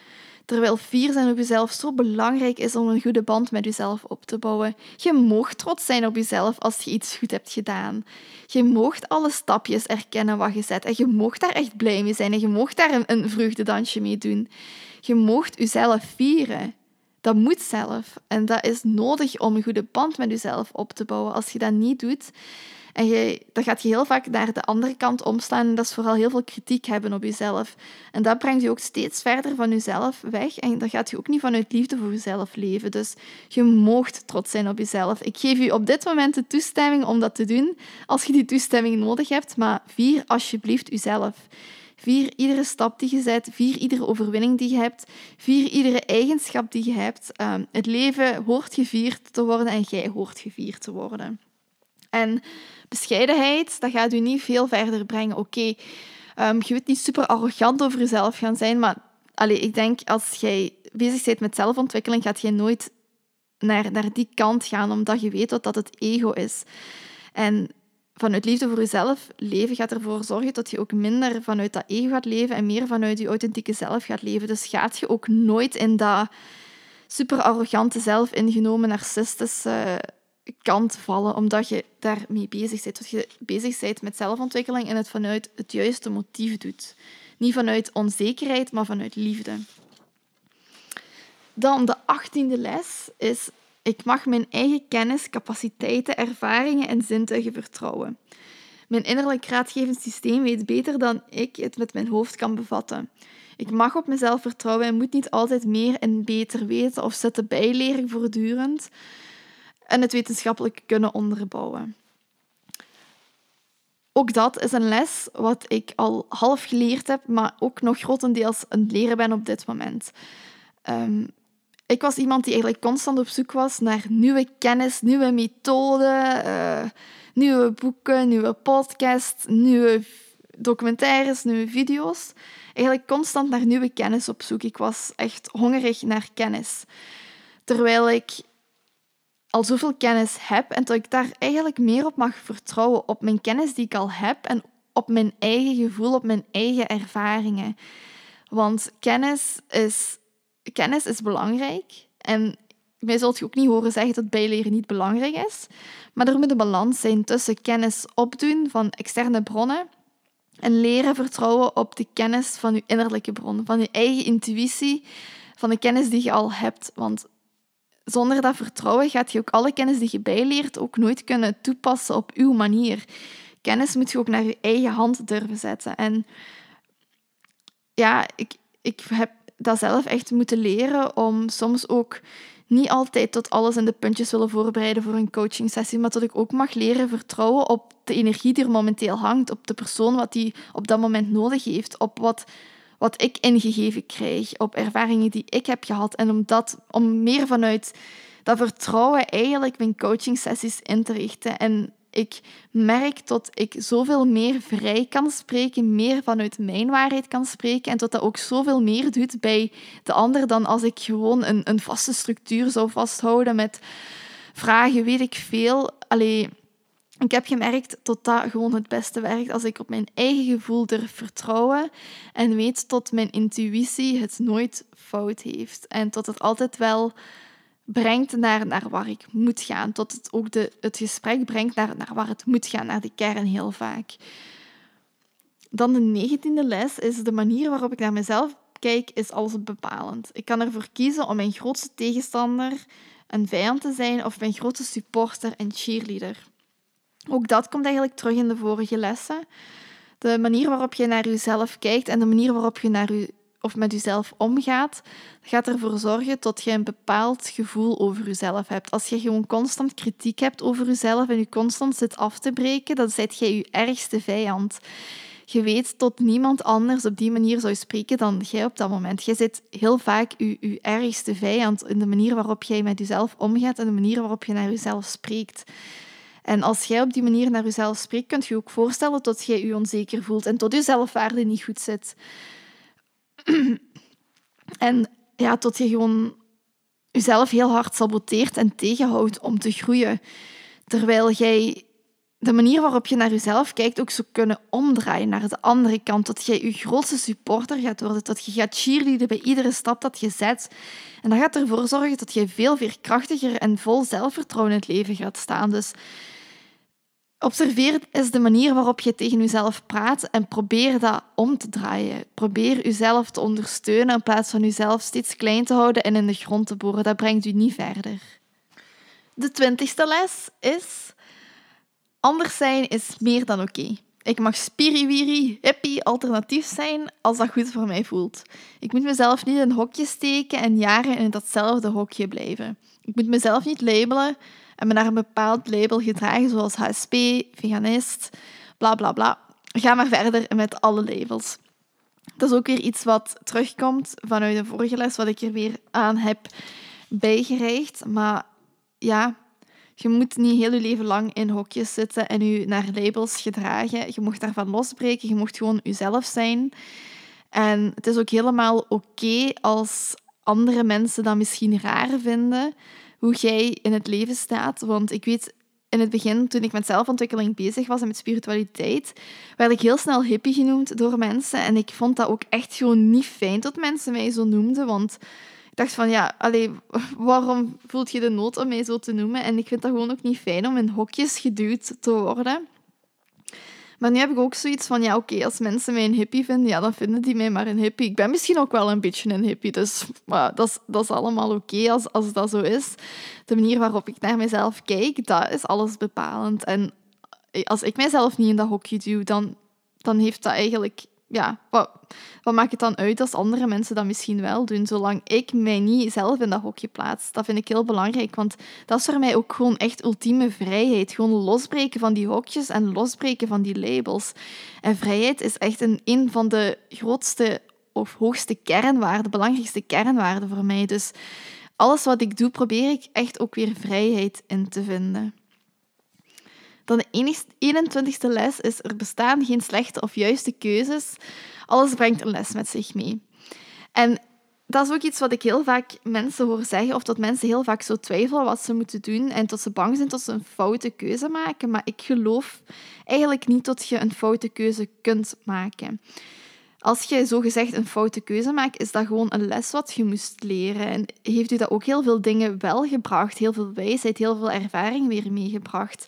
Terwijl fier zijn op jezelf zo belangrijk is om een goede band met jezelf op te bouwen. Je moogt trots zijn op jezelf als je iets goed hebt gedaan. Je moogt alle stapjes erkennen wat je zet. En je moogt daar echt blij mee zijn. En je moogt daar een, een vreugdedansje mee doen. Je moogt jezelf vieren. Dat moet zelf. En dat is nodig om een goede band met jezelf op te bouwen. Als je dat niet doet, en je, dan gaat je heel vaak naar de andere kant omslaan. En dat is vooral heel veel kritiek hebben op jezelf. En dat brengt je ook steeds verder van jezelf weg. En dan gaat je ook niet vanuit liefde voor jezelf leven. Dus je moogt trots zijn op jezelf. Ik geef je op dit moment de toestemming om dat te doen. Als je die toestemming nodig hebt. Maar vier alsjeblieft jezelf. Vier iedere stap die je zet, vier iedere overwinning die je hebt, vier iedere eigenschap die je hebt. Um, het leven hoort gevierd te worden en jij hoort gevierd te worden. En bescheidenheid, dat gaat u niet veel verder brengen. Oké, ehm, je wilt niet super arrogant over jezelf gaan zijn, maar allez, ik denk als jij bezig bent met zelfontwikkeling, gaat je nooit naar, naar die kant gaan, omdat je weet wat dat het ego is. En vanuit liefde voor jezelf leven gaat ervoor zorgen dat je ook minder vanuit dat ego gaat leven en meer vanuit je authentieke zelf gaat leven. Dus gaat je ook nooit in dat super arrogante, zelf ingenomen, narcistische kant vallen, omdat je daarmee bezig bent. Dat je bezig bent met zelfontwikkeling en het vanuit het juiste motief doet. Niet vanuit onzekerheid, maar vanuit liefde. Dan de achttiende les is, ik mag mijn eigen kennis, capaciteiten, ervaringen en zintuigen vertrouwen. Mijn innerlijk raadgevend systeem weet beter dan ik het met mijn hoofd kan bevatten. Ik mag op mezelf vertrouwen en moet niet altijd meer en beter weten of zitten bijleren voortdurend en het wetenschappelijk kunnen onderbouwen. Ook dat is een les wat ik al half geleerd heb, maar ook nog grotendeels aan het leren ben op dit moment. Um, ik was iemand die eigenlijk constant op zoek was naar nieuwe kennis, nieuwe methoden, uh, nieuwe boeken, nieuwe podcasts, nieuwe documentaires, nieuwe video's. Eigenlijk constant naar nieuwe kennis op zoek. Ik was echt hongerig naar kennis. Terwijl ik al zoveel kennis heb en dat ik daar eigenlijk meer op mag vertrouwen, op mijn kennis die ik al heb en op mijn eigen gevoel, op mijn eigen ervaringen. Want kennis is, kennis is belangrijk en mij zult je ook niet horen zeggen dat bijleren niet belangrijk is, maar er moet een balans zijn tussen kennis opdoen van externe bronnen en leren vertrouwen op de kennis van je innerlijke bron, van je eigen intuïtie, van de kennis die je al hebt. Want zonder dat vertrouwen gaat je ook alle kennis die je bijleert ook nooit kunnen toepassen op uw manier. Kennis moet je ook naar je eigen hand durven zetten. En ja, ik, ik heb dat zelf echt moeten leren om soms ook niet altijd tot alles in de puntjes willen voorbereiden voor een coaching sessie, maar dat ik ook mag leren vertrouwen op de energie die er momenteel hangt, op de persoon wat die op dat moment nodig heeft, op wat wat ik ingegeven krijg, op ervaringen die ik heb gehad. En om, dat, om meer vanuit dat vertrouwen eigenlijk mijn coaching sessies in te richten. En ik merk dat ik zoveel meer vrij kan spreken, meer vanuit mijn waarheid kan spreken en dat dat ook zoveel meer doet bij de ander dan als ik gewoon een, een vaste structuur zou vasthouden met vragen, weet ik veel. Allee, ik heb gemerkt dat dat gewoon het beste werkt als ik op mijn eigen gevoel durf vertrouwen en weet dat mijn intuïtie het nooit fout heeft en dat het altijd wel brengt naar, naar waar ik moet gaan. Tot het ook de, het gesprek brengt naar, naar waar het moet gaan, naar de kern heel vaak. Dan de negentiende les is de manier waarop ik naar mezelf kijk, is alles bepalend. Ik kan ervoor kiezen om mijn grootste tegenstander een vijand te zijn of mijn grootste supporter en cheerleader. Ook dat komt eigenlijk terug in de vorige lessen. De manier waarop je naar jezelf kijkt en de manier waarop je naar je of met jezelf omgaat, gaat ervoor zorgen dat je een bepaald gevoel over jezelf hebt. Als je gewoon constant kritiek hebt over jezelf en je constant zit af te breken, dan zet jij je ergste vijand. Je weet dat niemand anders op die manier zou spreken dan jij op dat moment. Je zit heel vaak je, je ergste vijand in de manier waarop jij met jezelf omgaat en de manier waarop je naar jezelf spreekt. En als jij op die manier naar jezelf spreekt, kunt je ook voorstellen dat jij je onzeker voelt en tot je zelfwaarde niet goed zit. en ja, tot je gewoon jezelf heel hard saboteert en tegenhoudt om te groeien. Terwijl jij de manier waarop je naar jezelf kijkt ook zou kunnen omdraaien naar de andere kant. Dat jij je grootste supporter gaat worden. Dat je gaat cheerleaden bij iedere stap dat je zet. En dat gaat ervoor zorgen dat je veel veerkrachtiger en vol zelfvertrouwen in het leven gaat staan. Dus Observeer is de manier waarop je tegen jezelf praat en probeer dat om te draaien. Probeer jezelf te ondersteunen in plaats van jezelf steeds klein te houden en in de grond te boren. Dat brengt u niet verder. De twintigste les is: anders zijn is meer dan oké. Ik mag spiriwiri, hippie, alternatief zijn als dat goed voor mij voelt. Ik moet mezelf niet in een hokje steken en jaren in datzelfde hokje blijven. Ik moet mezelf niet labelen en me naar een bepaald label gedragen, zoals HSP, veganist, bla bla bla. Ga maar verder met alle labels. Dat is ook weer iets wat terugkomt vanuit de vorige les, wat ik er weer aan heb bijgereicht. Maar ja, je moet niet heel je leven lang in hokjes zitten en je naar labels gedragen. Je mocht daarvan losbreken, je mocht gewoon jezelf zijn. En het is ook helemaal oké als andere mensen dat misschien raar vinden hoe jij in het leven staat. Want ik weet, in het begin, toen ik met zelfontwikkeling bezig was en met spiritualiteit, werd ik heel snel hippie genoemd door mensen. En ik vond dat ook echt gewoon niet fijn dat mensen mij zo noemden. Want dacht van, ja, allee, waarom voelt je de nood om mij zo te noemen? En ik vind dat gewoon ook niet fijn om in hokjes geduwd te worden. Maar nu heb ik ook zoiets van, ja oké, als mensen mij een hippie vinden, ja, dan vinden die mij maar een hippie. Ik ben misschien ook wel een beetje een hippie, dus maar dat, is, dat is allemaal oké als, als dat zo is. De manier waarop ik naar mezelf kijk, dat is alles bepalend. En als ik mijzelf niet in dat hokje duw, dan, dan heeft dat eigenlijk ja, wat, maakt het dan uit als andere mensen dat misschien wel doen, zolang ik mij niet zelf in dat hokje plaats? Dat vind ik heel belangrijk, want dat is voor mij ook gewoon echt ultieme vrijheid. Gewoon losbreken van die hokjes en losbreken van die labels. En vrijheid is echt een, een van de grootste of hoogste kernwaarden, belangrijkste kernwaarden voor mij. Dus alles wat ik doe, probeer ik echt ook weer vrijheid in te vinden. Dan de 21ste les is er bestaan geen slechte of juiste keuzes. Alles brengt een les met zich mee. En dat is ook iets wat ik heel vaak mensen hoor zeggen, of dat mensen heel vaak zo twijfelen wat ze moeten doen en tot ze bang zijn dat ze een foute keuze maken. Maar ik geloof eigenlijk niet dat je een foute keuze kunt maken. Als je zogezegd een foute keuze maakt, is dat gewoon een les wat je moest leren. En heeft u dat ook heel veel dingen wel gebracht, heel veel wijsheid, heel veel ervaring weer meegebracht.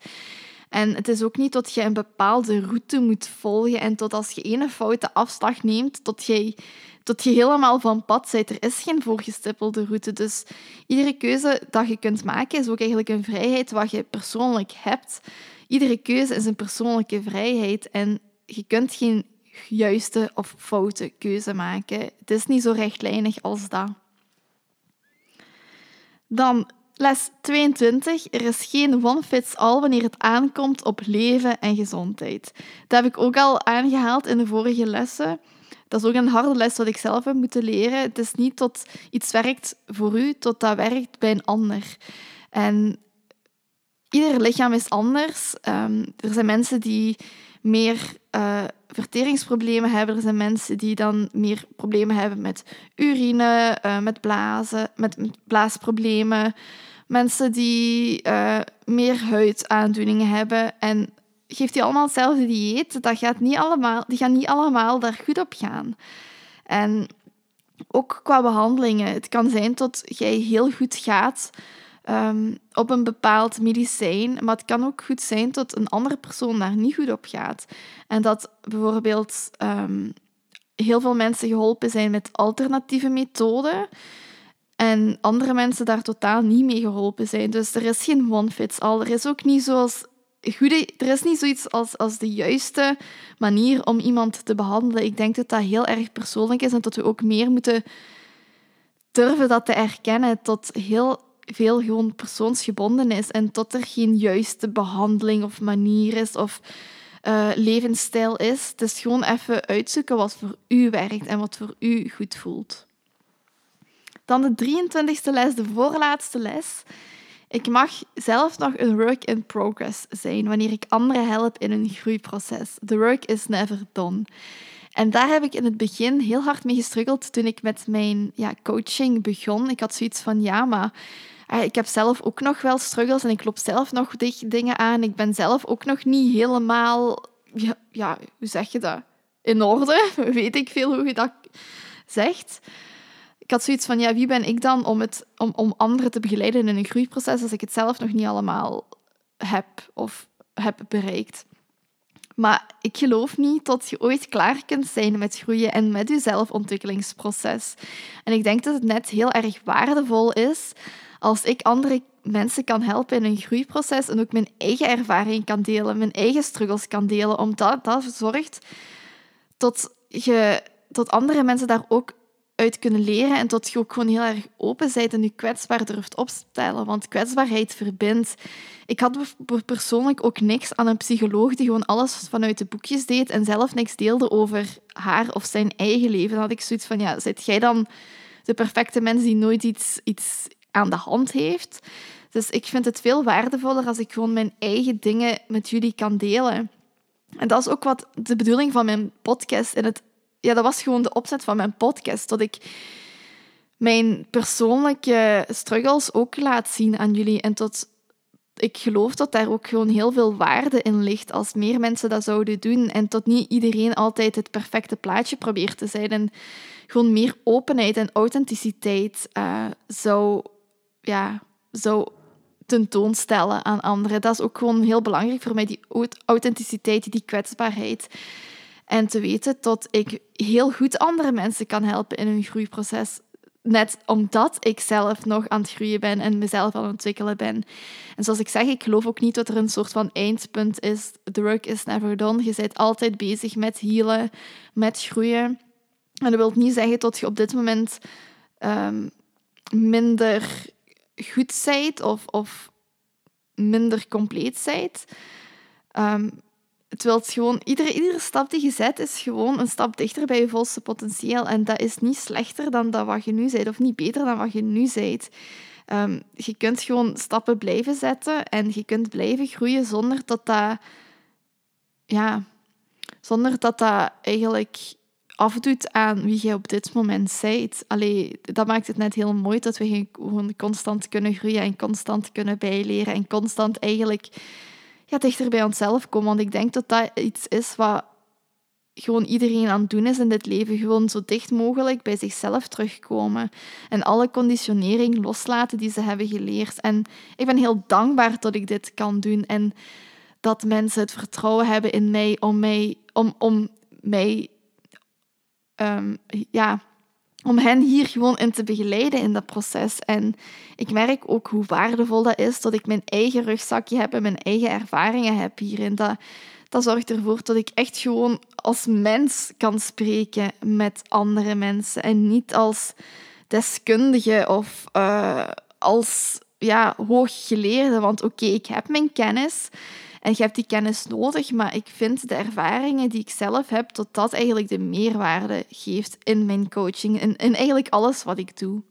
En het is ook niet dat je een bepaalde route moet volgen en tot als je ene foute afslag neemt, tot je, tot je helemaal van pad bent. Er is geen voorgestippelde route. Dus iedere keuze dat je kunt maken is ook eigenlijk een vrijheid wat je persoonlijk hebt. Iedere keuze is een persoonlijke vrijheid en je kunt geen juiste of foute keuze maken. Het is niet zo rechtlijnig als dat. Dan Les 22. Er is geen one-fits-all wanneer het aankomt op leven en gezondheid. Dat heb ik ook al aangehaald in de vorige lessen. Dat is ook een harde les wat ik zelf heb moeten leren. Het is niet tot iets werkt voor u, tot dat werkt bij een ander. En ieder lichaam is anders. Ehm, er zijn mensen die meer uh, verteringsproblemen hebben. Er zijn mensen die dan meer problemen hebben met urine, uh, met blazen, met, blaasproblemen. Mensen die uh, meer huidaandoeningen hebben. En geeft die allemaal hetzelfde dieet, dat gaat niet allemaal, die gaan niet allemaal daar goed op gaan. En ook qua behandelingen. Het kan zijn dat jij heel goed gaat um, op een bepaald medicijn, maar het kan ook goed zijn dat een andere persoon daar niet goed op gaat. En dat bijvoorbeeld um, heel veel mensen geholpen zijn met alternatieve methoden en andere mensen daar totaal niet mee geholpen zijn. Dus er is geen one fits all. Er is ook niet zoals goede, er is niet zoiets als, als de juiste manier om iemand te behandelen. Ik denk dat dat heel erg persoonlijk is en dat we ook meer moeten durven dat te erkennen. Tot heel veel gewoon persoonsgebonden is en tot er geen juiste behandeling of manier is of uh, levensstijl is. Het is gewoon even uitzoeken wat voor u werkt en wat voor u goed voelt. Dan de 23e les, de voorlaatste les. Ik mag zelf nog een work in progress zijn wanneer ik anderen help in een groeiproces. The work is never done. En daar heb ik in het begin heel hard mee gestruggeld toen ik met mijn ja, coaching begon. Ik had zoiets van, ja, maar eh, ik heb zelf ook nog wel struggles en ik loop zelf nog dingen aan. Ik ben zelf ook nog niet helemaal, ja, ja hoe zeg je dat? In orde, weet ik veel hoe je dat zegt ik had zoiets van, ja, wie ben ik dan om, het, om, om anderen te begeleiden in een groeiproces als ik het zelf nog niet allemaal heb of heb bereikt. Maar ik geloof niet dat je ooit klaar kunt zijn met groeien en met je zelfontwikkelingsproces. En ik denk dat het net heel erg waardevol is als ik andere mensen kan helpen in een groeiproces en ook mijn eigen ervaring kan delen, mijn eigen struggles kan delen, omdat dat zorgt tot, je, tot andere mensen daar ook uit kunnen leren en tot je ook gewoon heel erg open bent en je kwetsbaar durft opstellen. Want kwetsbaarheid verbindt. Ik had persoonlijk ook niks aan een psycholoog die gewoon alles vanuit de boekjes deed en zelf niks deelde over haar of zijn eigen leven. Dan had ik zoiets van, ja, zit jij dan de perfecte mens die nooit iets, iets aan de hand heeft? Dus ik vind het veel waardevoller als ik gewoon mijn eigen dingen met jullie kan delen. En dat is ook wat de bedoeling van mijn podcast in het ja, dat was gewoon de opzet van mijn podcast. Dat ik mijn persoonlijke struggles ook laat zien aan jullie. En tot ik geloof dat daar ook gewoon heel veel waarde in ligt als meer mensen dat zouden doen. En tot niet iedereen altijd het perfecte plaatje probeert te zijn. En gewoon meer openheid en authenticiteit uh, zou, ja, zou tentoonstellen aan anderen. Dat is ook gewoon heel belangrijk voor mij, die authenticiteit, die kwetsbaarheid. En te weten dat ik heel goed andere mensen kan helpen in hun groeiproces. Net omdat ik zelf nog aan het groeien ben en mezelf aan het ontwikkelen ben. En zoals ik zeg, ik geloof ook niet dat er een soort van eindpunt is. The work is never done. Je bent altijd bezig met healen, met groeien. En dat wil niet zeggen dat je op dit moment um, minder goed bent of, of minder compleet bent. Het wilt gewoon, iedere, iedere stap die je zet is gewoon een stap dichter bij je volste potentieel. En dat is niet slechter dan dat wat je nu bent, of niet beter dan wat je nu bent. Um, je kunt gewoon stappen blijven zetten en je kunt blijven groeien zonder dat dat, ja, zonder dat dat eigenlijk afdoet aan wie je op dit moment bent. Allee, dat maakt het net heel mooi dat we gewoon constant kunnen groeien en constant kunnen bijleren en constant eigenlijk ja, dichter bij onszelf komen. Want ik denk dat dat iets is wat gewoon iedereen aan het doen is in dit leven. Gewoon zo dicht mogelijk bij zichzelf terugkomen. En alle conditionering loslaten die ze hebben geleerd. En ik ben heel dankbaar dat ik dit kan doen. En dat mensen het vertrouwen hebben in mij om mij, om, om mij um, ja, om hen hier gewoon in te begeleiden in dat proces. En ik merk ook hoe waardevol dat is dat ik mijn eigen rugzakje heb en mijn eigen ervaringen heb hierin. Dat, dat zorgt ervoor dat ik echt gewoon als mens kan spreken met andere mensen en niet als deskundige of uh, als ja, hooggeleerde. Want oké, ik heb mijn kennis, en je hebt die kennis nodig, maar ik vind de ervaringen die ik zelf heb, dat dat eigenlijk de meerwaarde geeft in mijn coaching en in eigenlijk alles wat ik doe.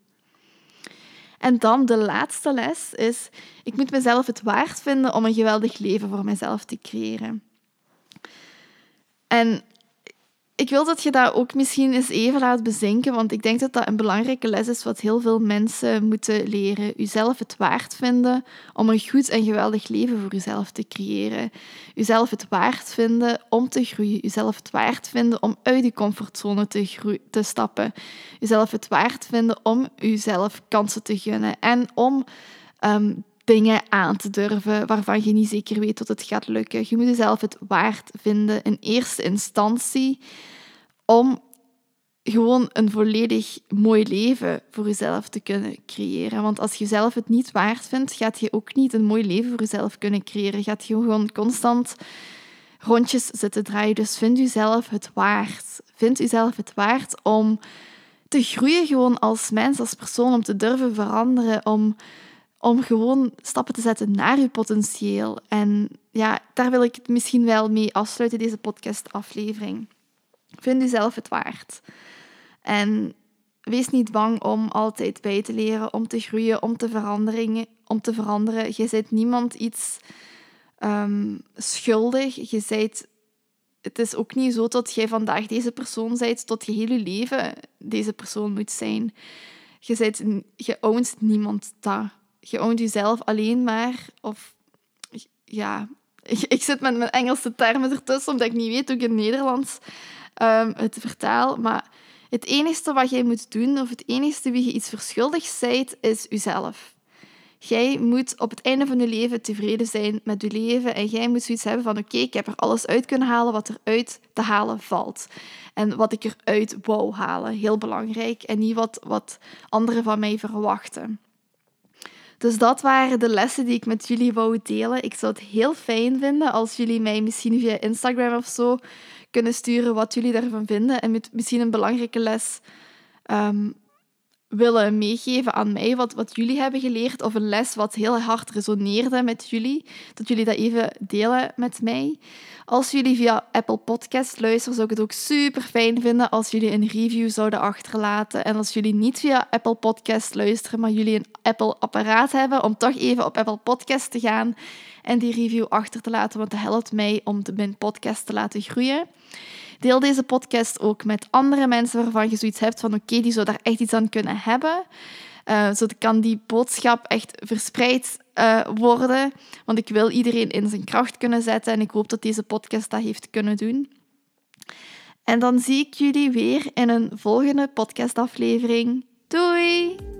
En dan de laatste les is, ik moet mezelf het waard vinden om een geweldig leven voor mezelf te creëren. En ik wil dat je dat ook misschien eens even laat bezinken, want ik denk dat dat een belangrijke les is wat heel veel mensen moeten leren. Uzelf het waard vinden om een goed en geweldig leven voor uzelf te creëren. Uzelf het waard vinden om te groeien. Uzelf het waard vinden om uit die comfortzone te, te stappen. Uzelf het waard vinden om uzelf kansen te gunnen en om ehm, dingen aan te durven waarvan je niet zeker weet dat het gaat lukken. Je moet jezelf het waard vinden in eerste instantie om gewoon een volledig mooi leven voor jezelf te kunnen creëren. Want als je zelf het niet waard vindt, gaat je ook niet een mooi leven voor jezelf kunnen creëren. Gaat je gewoon constant rondjes zitten draaien. Dus vind jezelf het waard. Vind jezelf het waard om te groeien gewoon als mens, als persoon, om te durven veranderen, om om gewoon stappen te zetten naar je potentieel. En ja, daar wil ik het misschien wel mee afsluiten, deze podcastaflevering. Vind jezelf het waard. En wees niet bang om altijd bij te leren, om te groeien, om te. Om te veranderen. Je bent niemand iets um, schuldig. Je het is ook niet zo dat jij vandaag deze persoon bent, tot je hele leven deze persoon moet zijn. Je, bent, je ownt niemand daar je oont jezelf alleen maar. Of ja, ik, ik zit met mijn Engelse termen ertussen, omdat ik niet weet hoe ik in Nederlands um, het vertaal. Maar het enige wat jij moet doen, of het enige wie je iets verschuldigd zijt, is jezelf. Jij moet op het einde van je leven tevreden zijn met je leven en jij moet zoiets hebben van oké, ik heb er alles uit kunnen halen wat eruit te halen valt. En wat ik eruit wou halen, heel belangrijk. En niet wat, wat anderen van mij verwachten. Dus dat waren de lessen die ik met jullie wou delen. Ik zou het heel fijn vinden als jullie mij misschien via Instagram of zo kunnen sturen wat jullie daarvan vinden. En misschien een belangrijke les um, willen meegeven aan mij, wat, wat jullie hebben geleerd, of een les wat heel hard resoneerde met jullie, dat jullie dat even delen met mij. Als jullie via Apple Podcast luisteren, zou ik het ook super fijn vinden als jullie een review zouden achterlaten. En als jullie niet via Apple Podcast luisteren, maar jullie een Apple apparaat hebben, om toch even op Apple Podcast te gaan en die review achter te laten, want dat helpt mij om mijn podcast te laten groeien. Deel deze podcast ook met andere mensen waarvan je zoiets hebt van oké, die zou daar echt iets aan kunnen hebben. Uh, zodat kan die boodschap echt verspreid uh, worden. Want ik wil iedereen in zijn kracht kunnen zetten en ik hoop dat deze podcast dat heeft kunnen doen. En dan zie ik jullie weer in een volgende podcastaflevering. Doei!